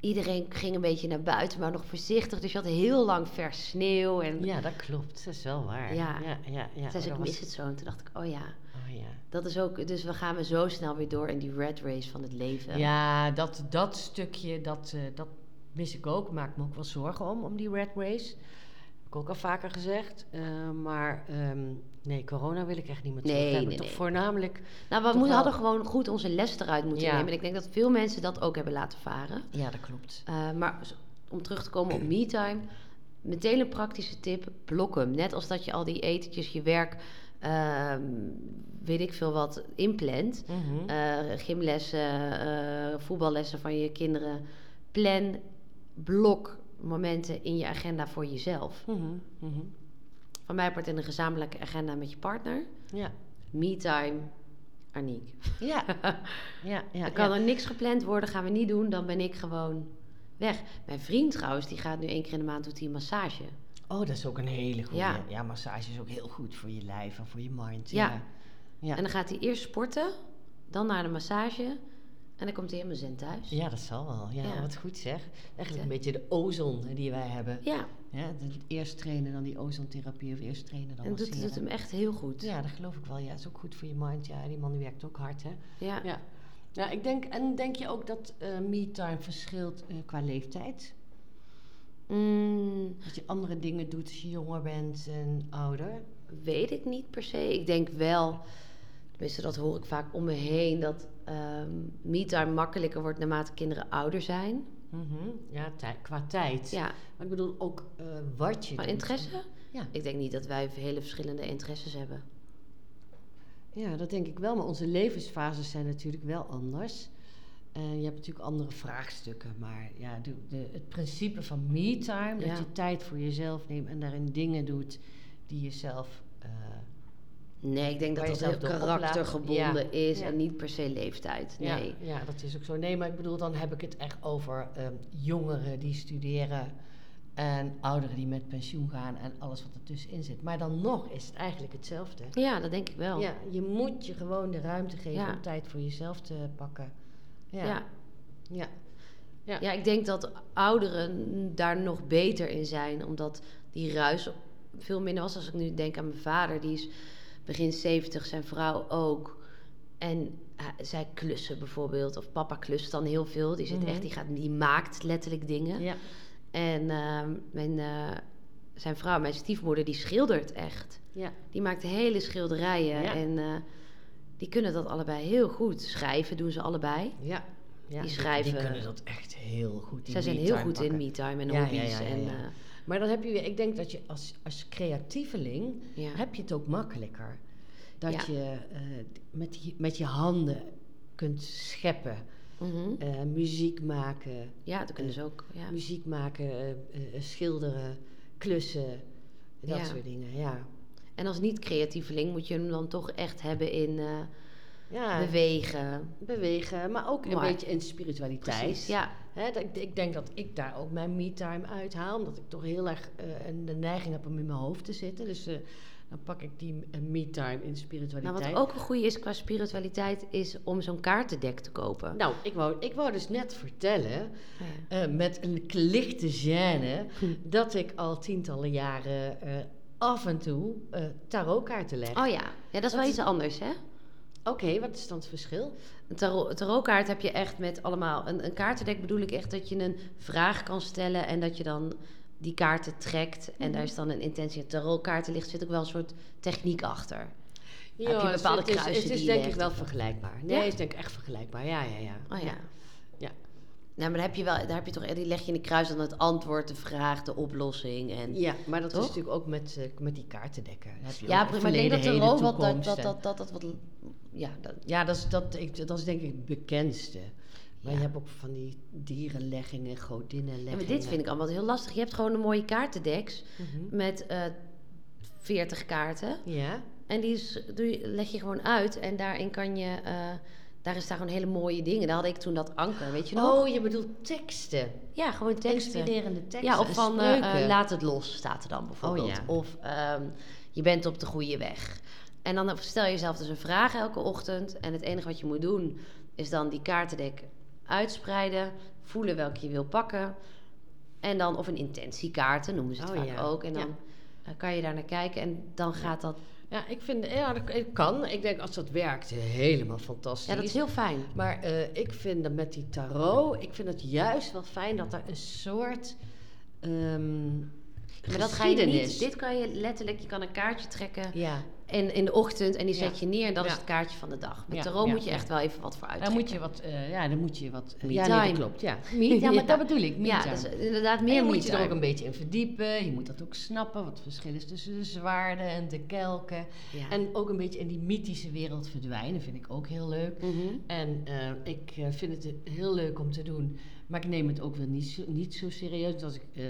Iedereen ging een beetje naar buiten, maar nog voorzichtig. Dus je had heel lang vers sneeuw. En Ja, dat klopt. Dat is wel waar. Ja. ja, ja. ja. zei ik was- mis het zo. En toen dacht ik, oh ja, Oh, ja. dat is ook... Dus we gaan weer zo snel weer door in die red race van het leven. Ja, dat, dat stukje, dat, eh, dat mis ik ook. Maak me ook wel zorgen om, om die red race. Ik ook al vaker gezegd. Eh, maar ehm, nee, corona wil ik echt niet meer terug Nee, hebben. nee, Toch nee. voornamelijk... Nou, we moeten, hadden gewoon goed onze les eruit moeten Ja. nemen. En ik denk dat veel mensen dat ook hebben laten varen. Ja, dat klopt. Uh, maar om terug te komen op MeTime, meteen een praktische tip, blok hem. Net als dat je al die etentjes, je werk, ehm, weet ik veel wat, inplant. Mhm. Uh, gymlessen, uh, voetballessen van je kinderen. Plan, blok momenten in je agenda voor jezelf. Mhm, mhm. Van mij part in een gezamenlijke agenda met je partner. Ja. MeTime, Aniek. Ja. ja, ja, Dan kan ja. er niks gepland worden, gaan we niet doen, dan ben ik gewoon weg. Mijn vriend trouwens, die gaat nu één keer in de maand doet hij een massage. Oh, dat is ook een hele goede. Ja. Ja. massage is ook heel goed voor je lijf en voor je mind. Ja. Ja. En dan gaat hij eerst sporten, dan naar de massage en dan komt hij helemaal zen thuis. Ja, dat zal wel. Ja, Ja. wat goed zeg. Eigenlijk een beetje de ozon die wij hebben. Ja, Ja, eerst trainen, dan die ozontherapie of eerst trainen, dan en dat doet, hem echt heel goed. Ja, dat geloof ik wel. Ja, is ook goed voor je mind. Ja, die man die werkt ook hard, hè. Ja. Ja. Ja, ik denk, en denk je ook dat eh me-time verschilt eh, qua leeftijd? Mm, Dat je andere dingen doet als je jonger bent en ouder? weet ik niet per se. Ik denk wel, tenminste dat hoor ik vaak om me heen, dat ehm me-time makkelijker wordt naarmate kinderen ouder zijn. Mhm. Ja, tij- qua tijd. Ja, Maar ik bedoel ook eh, wat je maar interesse? Ja. Ik denk niet dat wij hele verschillende interesses hebben. Ja, dat denk ik wel. Maar onze levensfases zijn natuurlijk wel anders. En je hebt natuurlijk andere vraagstukken. Maar ja, de, de, het principe van me-time, Ja. dat je tijd voor jezelf neemt en daarin dingen doet die jezelf eh, Nee, ik denk dat dat heel karaktergebonden Ja, is ja. en niet per se leeftijd. Ja, Nee. ja, dat is ook zo. Nee, maar ik bedoel, dan heb ik het echt over ehm, jongeren die studeren en ouderen die met pensioen gaan en alles wat ertussenin zit. Maar dan nog is het eigenlijk hetzelfde. Ja, dat denk ik wel. Ja, je moet je gewoon de ruimte geven Ja. om tijd voor jezelf te pakken. Ja. Ja. Ja. Ja. Ja, ik denk dat ouderen daar nog beter in zijn, omdat die ruis veel minder was. Als ik nu denk aan mijn vader, die is begin 70, zijn vrouw ook. En eh, zij klussen bijvoorbeeld, of papa klust dan heel veel. Die, zit Mhm. echt, die, gaat, die maakt letterlijk dingen. Ja. En ehm, mijn, eh, zijn vrouw, mijn stiefmoeder, die schildert echt. Ja. Die maakt hele schilderijen. Ja. En eh, die kunnen dat allebei heel goed. Schrijven doen ze allebei. Ja. ja. Die schrijven- Die kunnen dat echt heel goed. Zij zijn heel goed pakken. in me-time en Ja, ja, hobby's. ja, ja, En, eh, Maar dan heb je weer, ik denk dat je als, als creatieveling ja. heb je het ook makkelijker. Dat Ja. je eh, met, met je handen kunt scheppen, Mhm. eh, muziek maken, Ja, dat kunnen ze ook. Ja. muziek maken, eh, eh, schilderen, klussen, dat soort dingen. Ja, En als niet-creatieveling moet je hem dan toch echt hebben in eh, ja bewegen. bewegen, maar ook een beetje in spiritualiteit. Precies, ja. Dat, ik, denk dat ik daar ook mijn me-time uithaal, omdat ik toch heel erg een- de neiging heb om in mijn hoofd te zitten. Dus eh, dan pak ik die eh, me-time in Nou, spiritualiteit. wat ook een goede is qua spiritualiteit, is om zo'n kaartendek te kopen. Nou, ik wou, ik wou dus net vertellen, Ja. met een lichte gêne, dat ik al tientallen jaren af en toe tarotkaarten leg. Oh ja. ja, dat is wel iets anders, hè? Oké, wat is dan het verschil? Een tarot, tarotkaart heb je echt met allemaal... Een, een kaartendek bedoel ik echt dat je een vraag kan stellen... en dat je dan die kaarten trekt. En Mhm. daar is dan een intentie. Tarotkaarten ligt, zit ook wel een soort techniek achter. Ja, Heb je het- bepaalde het is, Het is die je denk ik wel vergelijkbaar. Nee, Ja? het is denk ik echt vergelijkbaar. Ja, ja, ja. Oh ja. Ja. Nou, maar dan heb je wel, daar heb je toch, die leg je in de kruis dan het antwoord, de vraag, de oplossing. En, Ja, maar dat Toch? is natuurlijk ook met, eh, met die kaartendekken. Dan heb je ja. Maar ik denk dat de heden, wat, dat, dat, dat, dat, dat wat, ja, dat, Ja, dat is, dat, ik, dat is denk ik het bekendste. Maar Ja. je hebt ook van die dierenleggingen, ja, godinnenleggingen. maar dit vind ik allemaal heel lastig. Je hebt gewoon een mooie kaartendeks Mhm. met eh 40 kaarten. Ja, En die is, doe je, leg je gewoon uit en daarin kan je, eh, daar is daar gewoon hele mooie dingen. Daar had ik toen dat anker, weet je nog? Oh, je bedoelt teksten. ja, gewoon teksten. Inspirerende teksten. Ja, of van eh, laat het los, staat er dan bijvoorbeeld. Oh, ja. Of ehm, je bent op de goede weg. En dan stel je jezelf dus een vraag elke ochtend. En het enige wat je moet doen, is dan die kaartendek uitspreiden. Voelen welke je wil pakken. En dan, of een intentiekaarten noemen ze het Oh, vaak ja. ook. En dan Ja. eh, kan je daar naar kijken. En dan gaat dat... Ja, ik vind, ja, dat kan. Ik denk als dat werkt, helemaal fantastisch. Ja, dat is heel fijn. Maar eh, ik vind dat met die tarot, ik vind het juist wel fijn dat er een soort ehm Maar dat ga je niet... Dit kan je letterlijk... Je kan een kaartje trekken Ja, in, in de ochtend en die zet je neer. En dat is het kaartje van de dag. Met tarot moet je echt wel even wat voor daar uittrekken. moet je wat, eh, ja, daar moet je wat... Ja, nee, dat klopt, ja. Ja, maar dat bedoel ik, Ja, is inderdaad En meer je moet je er ook een beetje in verdiepen. Je moet dat ook snappen, wat het verschil is tussen de zwaarden en de kelken. En ook een beetje in die mythische wereld verdwijnen, vind ik ook heel leuk. Mhm. En eh, ik eh, vind het heel leuk om te doen, maar ik neem het ook wel niet zo, niet zo serieus. Dus als ik eh,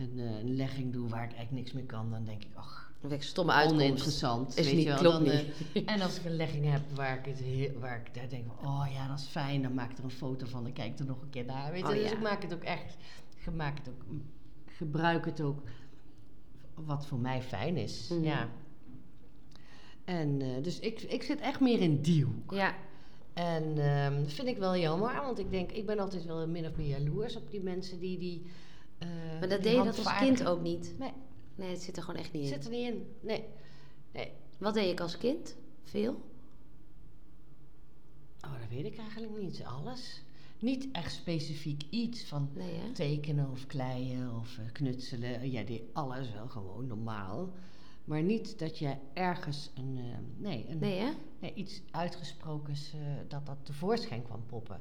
een, eh, een legging doe waar ik eigenlijk niks mee kan, dan denk ik, ach, een stomme uitkomst. oninteressant. Is weet niet, je wel. klopt Dan, eh, en als ik een legging heb waar ik, het waar ik daar denk van, oh ja, dat is fijn, dan maak ik er een foto van, dan kijk ik er nog een keer naar. Weet je? Oh, dus ja. ik maak het ook echt, ik maak het ook, gebruik het ook wat voor mij fijn is. Mhm. Ja. En eh, dus ik, ik zit echt meer in die hoek. Ja, En ehm, vind ik wel jammer, want ik denk, ik ben altijd wel min of meer jaloers op die mensen die die. eh, maar dat deed je dat als kind ook niet. Nee, Nee, het zit er gewoon echt niet in. zit er niet in. Nee. nee. Wat deed ik als kind? Veel? Oh, dat weet ik eigenlijk niet. Alles. Niet echt specifiek iets van Nee, tekenen of kleien of eh, knutselen. Jij deed alles wel gewoon normaal. Maar niet dat je ergens een, eh, nee, een, Nee, nee, iets uitgesprokens, eh, dat dat tevoorschijn kwam poppen.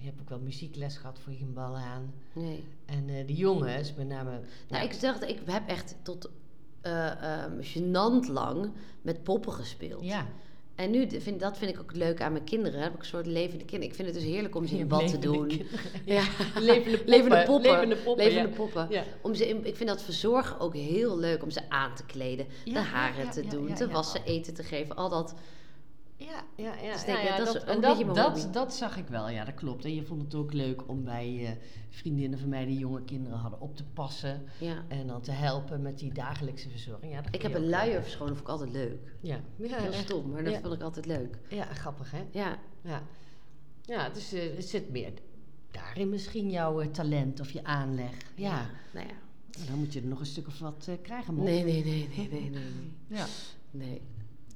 Je hebt ook wel muziekles gehad voor je bal aan. Nee. En eh de jongens, met name... Nou, ik dacht, ik heb echt tot eh ehm gênant lang met poppen gespeeld. Ja, En nu vind, dat vind ik ook leuk aan mijn kinderen. Dan heb ik een soort levende kinderen. Ik vind het dus heerlijk om ze in bad te doen. kinderen. Ja. Levende poppen. Levende poppen. Levende poppen, Levende ja. poppen. Ja. Om ze in, ik vind dat verzorgen ook heel leuk om ze aan te kleden, de haren te doen, te wassen, eten te geven. Al dat. Ja, ja, ja. Dus denk ja, dat en dat, dat, zag ik wel, ja, dat klopt. En je vond het ook leuk om bij eh, vriendinnen van mij die jonge kinderen hadden op te passen. Ja. En dan te helpen met die dagelijkse verzorging. Ja, Ik heb een luier verschonen, vond ik altijd leuk. Ja, ja, Heel stom, maar dat vond ik altijd leuk. Ja, grappig hè? Ja, Ja, ja het, is, eh, het zit meer daarin misschien jouw eh, talent of je aanleg. Ja, Nou ja. Nou, dan moet je er nog een stuk of wat krijgen, man. Nee, nee, nee, nee, nee, nee. nee. Ja. Nee,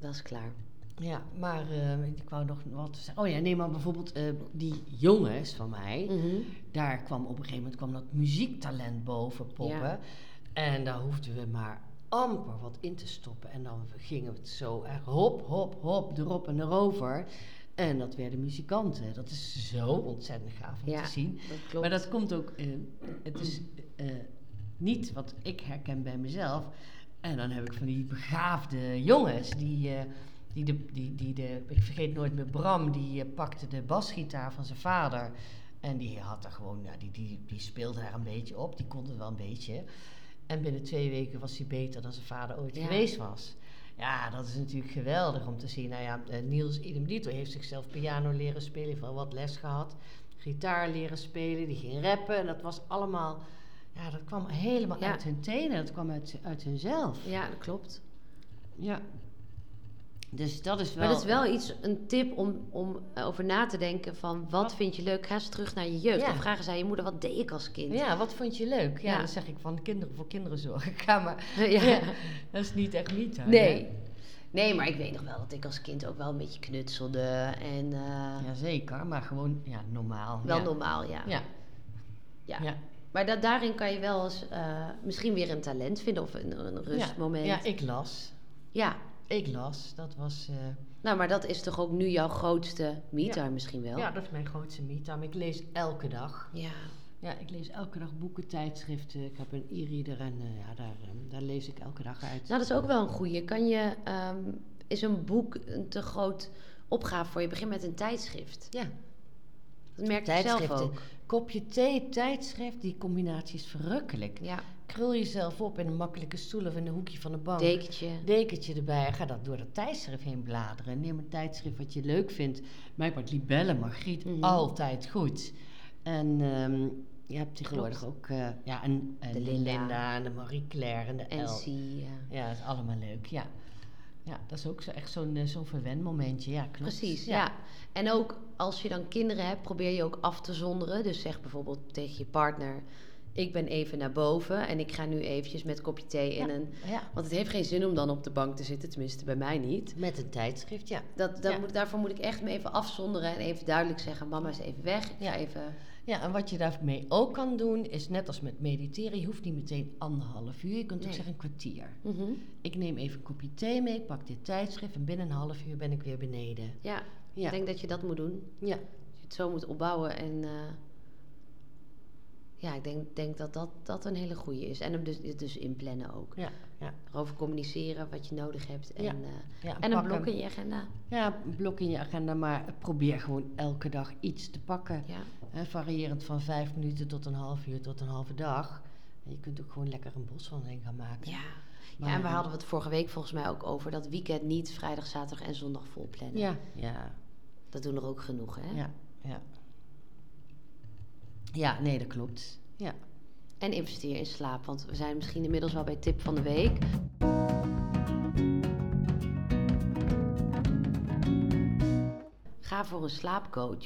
dat is klaar. Ja, maar eh, ik wou nog wat zeggen. Oh ja, nee, maar bijvoorbeeld eh, die jongens van mij, Mhm. daar kwam op een gegeven moment kwam dat muziektalent boven poppen. Ja. En daar hoefden we maar amper wat in te stoppen. En dan gingen we het zo echt hop, hop, hop, erop en erover. En dat werden muzikanten. Dat is zo ontzettend gaaf om Ja, te zien. dat. Maar dat komt ook, eh, het is eh, niet wat ik herken bij mezelf. En dan heb ik van die begaafde jongens die, die, de, die, die de, ik vergeet nooit meer Bram, die eh, pakte de basgitaar van zijn vader. En die had daar gewoon, die, die, die speelde daar een beetje op, die kon het wel een beetje. En binnen twee weken was hij beter dan zijn vader ooit Ja. geweest was. Ja, dat is natuurlijk geweldig om te zien. Nou ja, eh, Niels idem dito heeft zichzelf piano leren spelen, heeft wel wat les gehad. Gitaar leren spelen, die ging rappen. En dat was allemaal, ja, dat kwam helemaal Ja. uit hun tenen. Dat kwam uit, uit hunzelf. Ja, dat klopt. Ja. Dus dat is wel... Maar dat is wel iets, een tip om, om over na te denken van wat Wat? vind je leuk? Ga eens terug naar je jeugd. Ja. Dan vragen zij je moeder, wat deed ik als kind? Ja, wat vond je leuk? Ja, Ja. dan zeg ik van kinderen voor kinderen zorgen. Ga maar. Ja. Ja, dat is niet echt niet. hè? Nee. Nee, maar ik weet nog wel dat ik als kind ook wel een beetje knutselde. En eh, Jazeker, maar gewoon ja, normaal. wel normaal, ja. Ja. Ja. Ja. Maar dat, daarin kan je wel eens eh, misschien weer een talent vinden of een, een rustmoment. Ja, ik las. Ja. Ik las. Dat was... eh, Nou, maar dat is toch ook nu jouw grootste me-time misschien wel? ja, dat is mijn grootste me-time. Ik lees elke dag. Ja. Ja, ik lees elke dag boeken, tijdschriften. Ik heb een e-reader en eh, ja, daar, eh, daar lees ik elke dag uit. Nou, dat is ook wel een goeie. Kan je, ehm, is een boek een te groot opgave voor je? Begin met een tijdschrift. Ja, Dat merk ik zelf ook. Kopje thee, tijdschrift, die combinatie is verrukkelijk. Ja, Krul jezelf op in een makkelijke stoel of in een hoekje van de bank. dekentje. dekentje erbij. Ga dat door dat tijdschrift heen bladeren. Neem een tijdschrift wat je leuk vindt. Mij wordt Libelle, Margriet, Mhm. altijd goed. En ehm, je hebt tegenwoordig Klopt. ook eh, ja, en, en De Linda. Linda. en de Marie Claire en de En El. zie. ja. Ja, dat is allemaal leuk, ja. Ja, dat is ook zo, echt zo'n eh, zo'n verwenmomentje, ja, klopt. Precies, ja. En ook als je dan kinderen hebt, probeer je ook af te zonderen. Dus zeg bijvoorbeeld tegen je partner: Ik ben even naar boven en ik ga nu eventjes met kopje thee in Ja. een. Ja, Want het heeft geen zin om dan op de bank te zitten, tenminste bij mij niet. met een tijdschrift, ja. Dat, dat Ja. moet, daarvoor moet ik echt me even afzonderen en even duidelijk zeggen: Mama is even weg. Ik ga Ja. even. Ja, en wat je daarmee ook kan doen, is net als met mediteren, je hoeft niet meteen anderhalf uur, je kunt ook zeggen een kwartier. Mhm. Ik neem even een kopje thee mee, ik pak dit tijdschrift en binnen een half uur ben ik weer beneden. Ja, Ja, ik denk dat je dat moet doen. ja. Dat je het zo moet opbouwen en. eh, ja, ik denk, denk dat, dat dat een hele goede is. En hem dus, dus inplannen ook. ja, ja. Erover communiceren wat je nodig hebt. En, Ja. eh, ja en een blok in je agenda. Ja, een blok in je agenda, maar probeer gewoon elke dag iets te pakken. Ja. Hè, variërend van vijf minuten tot een half uur tot een halve dag. En je kunt ook gewoon lekker een boswandeling gaan maken. Ja. Maar- ja, en we hadden het vorige week volgens mij ook over dat weekend niet vrijdag, zaterdag en zondag vol plannen. Ja, ja, Dat doen er ook genoeg, hè? ja, ja. Ja, nee, dat klopt. Ja. En investeer in slaap, want we zijn misschien inmiddels wel bij tip van de week. Ga voor een slaapcoach.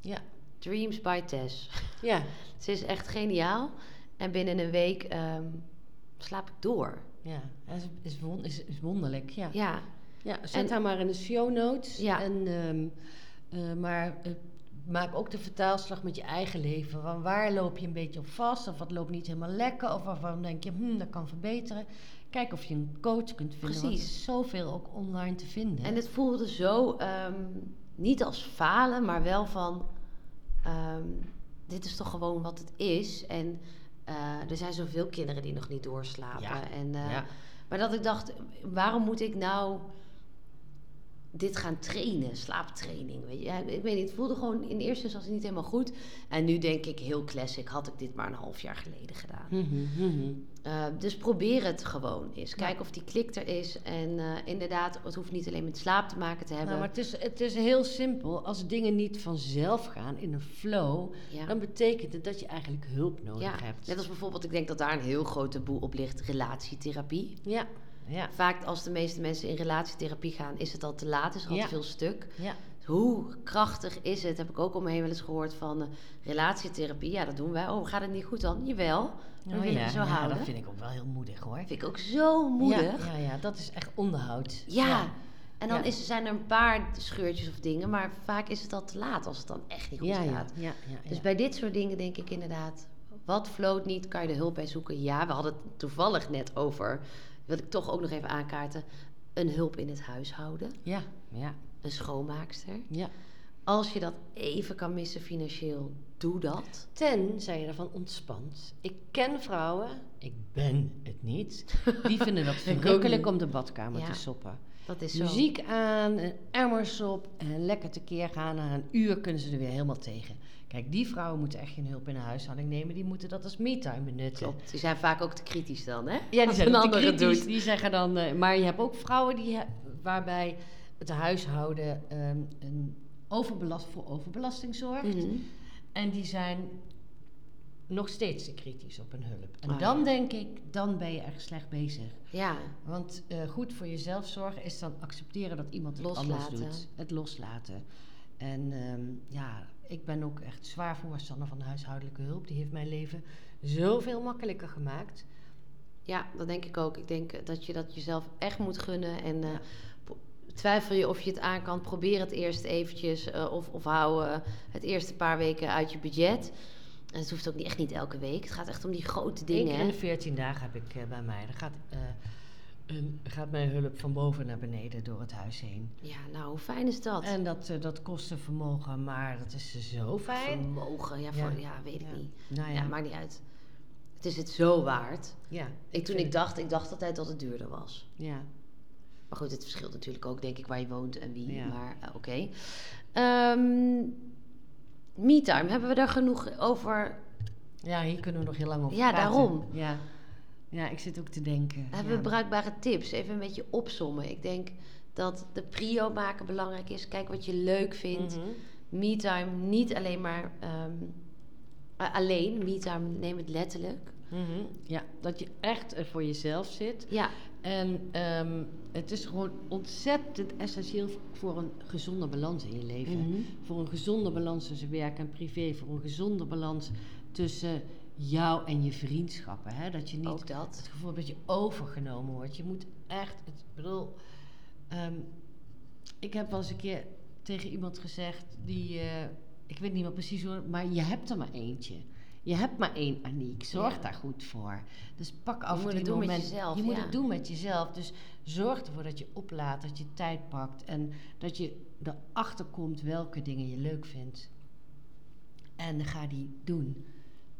Ja, Dreams by Tess. ja, Ze is echt geniaal. En binnen een week ehm, slaap ik door. ja. Dat is, is, won- is, is wonderlijk, ja. Ja, Ja, zet En- haar maar in de show notes. Ja. En, ehm, eh, maar eh, maak ook de vertaalslag met je eigen leven. Van waar loop je een beetje op vast? Of wat loopt niet helemaal lekker? Of waarvan denk je, hm, dat kan verbeteren. Kijk of je een coach kunt vinden. Want er Precies. is zoveel ook online te vinden. En het voelde zo ehm, niet als falen, maar wel van: ehm, dit is toch gewoon wat het is. En eh, er zijn zoveel kinderen die nog niet doorslapen. Ja, En, eh, ja. Maar dat ik dacht: waarom moet ik nou dit gaan trainen, slaaptraining. Weet je. Ja, ik weet niet, het voelde gewoon in eerste instantie niet helemaal goed. En nu denk ik, heel classic, had ik dit maar een half jaar geleden gedaan. Mhm, mhm. Uh, dus probeer het gewoon eens. Kijk of die klik er is. En uh, inderdaad, het hoeft niet alleen met slaap te maken te hebben. Nou, maar het is, het is heel simpel. Als dingen niet vanzelf gaan in een flow, Ja. dan betekent het dat je eigenlijk hulp nodig ja, hebt. net als bijvoorbeeld, ik denk dat daar een heel grote boel op ligt, relatietherapie. Ja, ja, Vaak als de meeste mensen in relatietherapie gaan, is het al te laat, is er al te veel stuk. ja. Hoe krachtig is het, heb ik ook om me heen wel eens gehoord van eh, relatietherapie. Ja, dat doen wij. Oh, gaat het niet goed dan? Jawel. Dan Oh, wil je ja, zo ja, houden. dat vind ik ook wel heel moedig hoor. vind ik ook zo moedig. Ja, ja, ja, dat is echt onderhoud. Ja. En dan is, zijn er een paar scheurtjes of dingen, maar vaak is het al te laat als het dan echt niet goed gaat. ja, ja, Dus bij dit soort dingen denk ik inderdaad, wat floot niet, kan je er hulp bij zoeken. Ja, we hadden het toevallig net over, wil ik toch ook nog even aankaarten, een hulp in het huishouden, ja, ja, een schoonmaakster. ja. Als je dat even kan missen financieel, doe dat. Tenzij je ervan ontspant. Ik ken vrouwen, ik ben het niet, die vinden dat verrukkelijk om de badkamer Ja. te soppen. Dat is zo. Muziek aan, een emmersop en lekker tekeer gaan. Na een uur kunnen ze er weer helemaal tegen. Kijk, die vrouwen moeten echt geen hulp in de huishouding nemen. Die moeten dat als me-time benutten. Klopt. Die zijn vaak ook te kritisch dan, hè? Ja, die zijn een andere doet. Die zeggen dan... eh, maar je hebt ook vrouwen die, waarbij het huishouden ehm, een overbelast voor overbelasting zorgt. Mhm. En die zijn nog steeds te kritisch op hun hulp. En Ah, dan ja. denk ik, dan ben je echt slecht bezig. Ja, Want eh, goed voor jezelf zorgen is dan accepteren dat iemand het anders Loslaten. doet. Het loslaten. En ehm, ja, ik ben ook echt zwaar voorstander van de huishoudelijke hulp. Die heeft mijn leven zoveel makkelijker gemaakt. ja, dat denk ik ook. Ik denk dat je dat jezelf echt moet gunnen. En eh, twijfel je of je het aan kan, probeer het eerst eventjes. eh, of, of hou eh, het eerste paar weken uit je budget. En het hoeft ook niet, echt niet elke week. Het gaat echt om die grote Eén dingen. keer in de 14 dagen heb ik eh, bij mij. Dan gaat, eh, een, gaat mijn hulp van boven naar beneden door het huis heen. Ja, nou, hoe fijn is dat? En dat, eh, dat kost een vermogen, maar dat is zo fijn. Vermogen, ja, voor, Ja. ja. weet ik Ja. niet. Nou Ja. ja, maakt niet uit. Het is het zo waard. ja, Ik, toen ik dacht, ik dacht altijd dat het duurder was. Ja. Maar goed, het verschilt natuurlijk ook, denk ik, waar je woont en wie. Ja. Maar oké. Ehm MeTime, hebben we daar genoeg over? ja, hier kunnen we nog heel lang over Ja, praten. daarom. Ja. ja, ik zit ook te denken. Hebben ja. we bruikbare tips? Even een beetje opsommen. Ik denk dat de prio maken belangrijk is. Kijk wat je leuk vindt. MeTime, niet alleen maar ehm, eh, alleen. MeTime, neem het letterlijk. Mhm. Ja, dat je echt voor jezelf zit. Ja, En ehm, het is gewoon ontzettend essentieel voor een gezonde balans in je leven. Mhm. Voor een gezonde balans tussen werk en privé. Voor een gezonde balans tussen jou en je vriendschappen. Hè? Dat je niet dat. het gevoel hebt dat je overgenomen wordt. Je moet echt, het, ik bedoel, ehm, ik heb wel eens een keer tegen iemand gezegd die, eh, ik weet niet meer precies hoe, maar je hebt er maar eentje. Je hebt maar één Aniek, zorg Ja. daar goed voor. Dus pak af en toe het met jezelf, Je moet het doen met jezelf. Dus zorg ervoor dat je oplaat, dat je tijd pakt en dat je erachter komt welke dingen je leuk vindt. En ga die doen.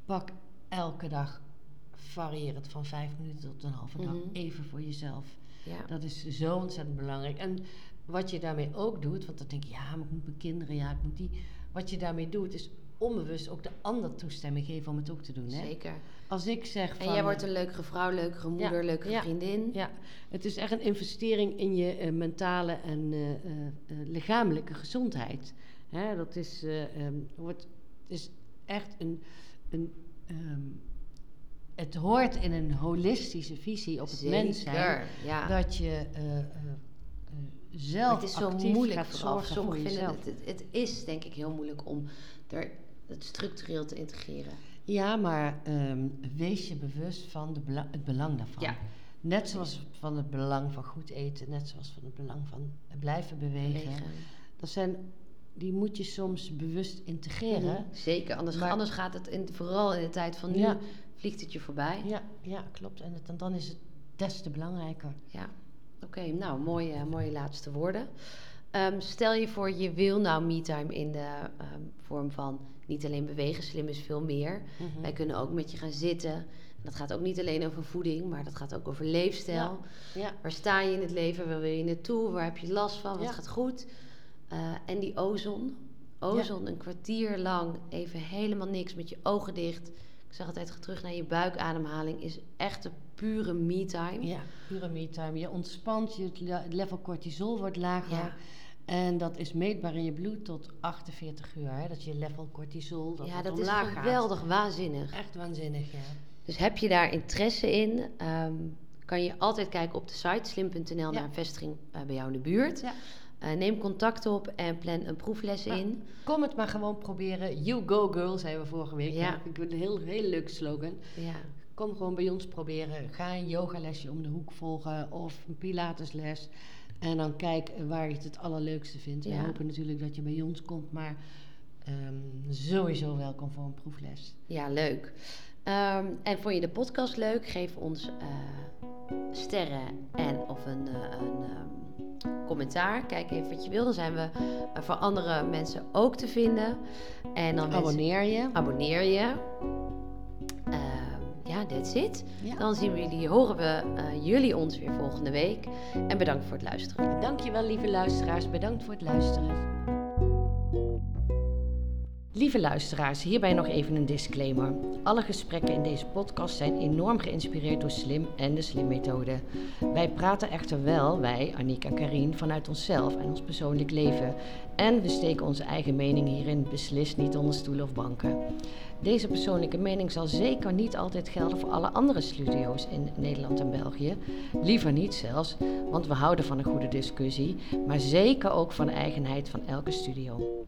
Pak elke dag variërend van vijf minuten tot een halve dag Mhm. even voor jezelf. Ja. Dat is zo ontzettend belangrijk. En wat je daarmee ook doet, want dan denk je, ja, maar ik moet mijn kinderen, ja, ik moet die. Wat je daarmee doet, is onbewust ook de ander toestemming geven om het ook te doen. Hè? Zeker. Als ik zeg van. En jij wordt een leukere vrouw, leukere moeder, leukere ja, vriendin. Ja, het is echt een investering in je eh, mentale en eh, eh, lichamelijke gezondheid. Hè, dat is, ehm, wordt, het is echt een. een ehm, het hoort in een holistische visie op het mens zijn. Ja. Dat je zelf het is zo actief moeilijk gaat voor vinden jezelf. het, het, het is denk ik heel moeilijk om er het structureel te integreren. Ja, maar ehm, wees je bewust van de bela- het belang daarvan. Ja. Net zoals van het belang van goed eten, net zoals van het belang van blijven bewegen. Bewegen. Dat zijn, die moet je soms bewust integreren. Mhm, Zeker, anders, Maar- anders gaat het in, vooral in de tijd van nu, Ja. vliegt het je voorbij. Ja, ja, klopt. En, het, en dan is het des te belangrijker. Ja, oké. nou, mooie, mooie laatste woorden. Ehm, stel je voor, je wil nou me-time in de ehm, vorm van niet alleen bewegen, slim is veel meer. Mhm. Wij kunnen ook met je gaan zitten, Dat gaat ook niet alleen over voeding, maar dat gaat ook over leefstijl. Ja. Waar sta je in het leven? Waar wil je naartoe? Waar heb je last van? Wat Ja. gaat goed? Eh, en die ozon. Ozon, een kwartier lang even helemaal niks met je ogen dicht. Ik zeg altijd, ga terug naar je buikademhaling. Is echt pure me-time. Ja, pure me-time. Je ontspant, je level cortisol wordt lager. En dat is meetbaar in je bloed tot 48 uur. Hè? Dat je level cortisol dat ja, dat is gaat. geweldig waanzinnig. Echt waanzinnig, ja. Dus heb je daar interesse in, ehm, kan je altijd kijken op de site slim.nl Ja. naar een vestiging eh, bij jou in de buurt. Ja. Eh, neem contact op en plan een proefles in. Kom het maar gewoon proberen. You go girl, zeiden we vorige week. Ja. Ja. Ik vind het een heel, heel leuk slogan. Ja. Kom gewoon bij ons proberen. Ga een yogalesje om de hoek volgen of een pilatesles. En dan kijk waar je het het allerleukste vindt. We hopen natuurlijk dat je bij ons komt, maar ehm, sowieso welkom voor een proefles. Ja, leuk. Ehm, en vond je de podcast leuk? Geef ons eh, sterren en of een, eh, een ehm, commentaar. Kijk even wat je wil. Dan zijn we eh, voor andere mensen ook te vinden. En dan Abonneer je. abonneer je. Ja, that's it. Ja. Dan zien we jullie, horen we eh, jullie ons weer volgende week. En bedankt voor het luisteren. Dankjewel lieve luisteraars, bedankt voor het luisteren. Lieve luisteraars, hierbij nog even een disclaimer. Alle gesprekken in deze podcast zijn enorm geïnspireerd door Slim en de Slim-methode. Wij praten echter wel, wij, Aniek en Karien, vanuit onszelf en ons persoonlijk leven. En we steken onze eigen mening hierin beslist niet onder stoelen of banken. Deze persoonlijke mening zal zeker niet altijd gelden voor alle andere studio's in Nederland en België. Liever niet zelfs, want we houden van een goede discussie, maar zeker ook van de eigenheid van elke studio.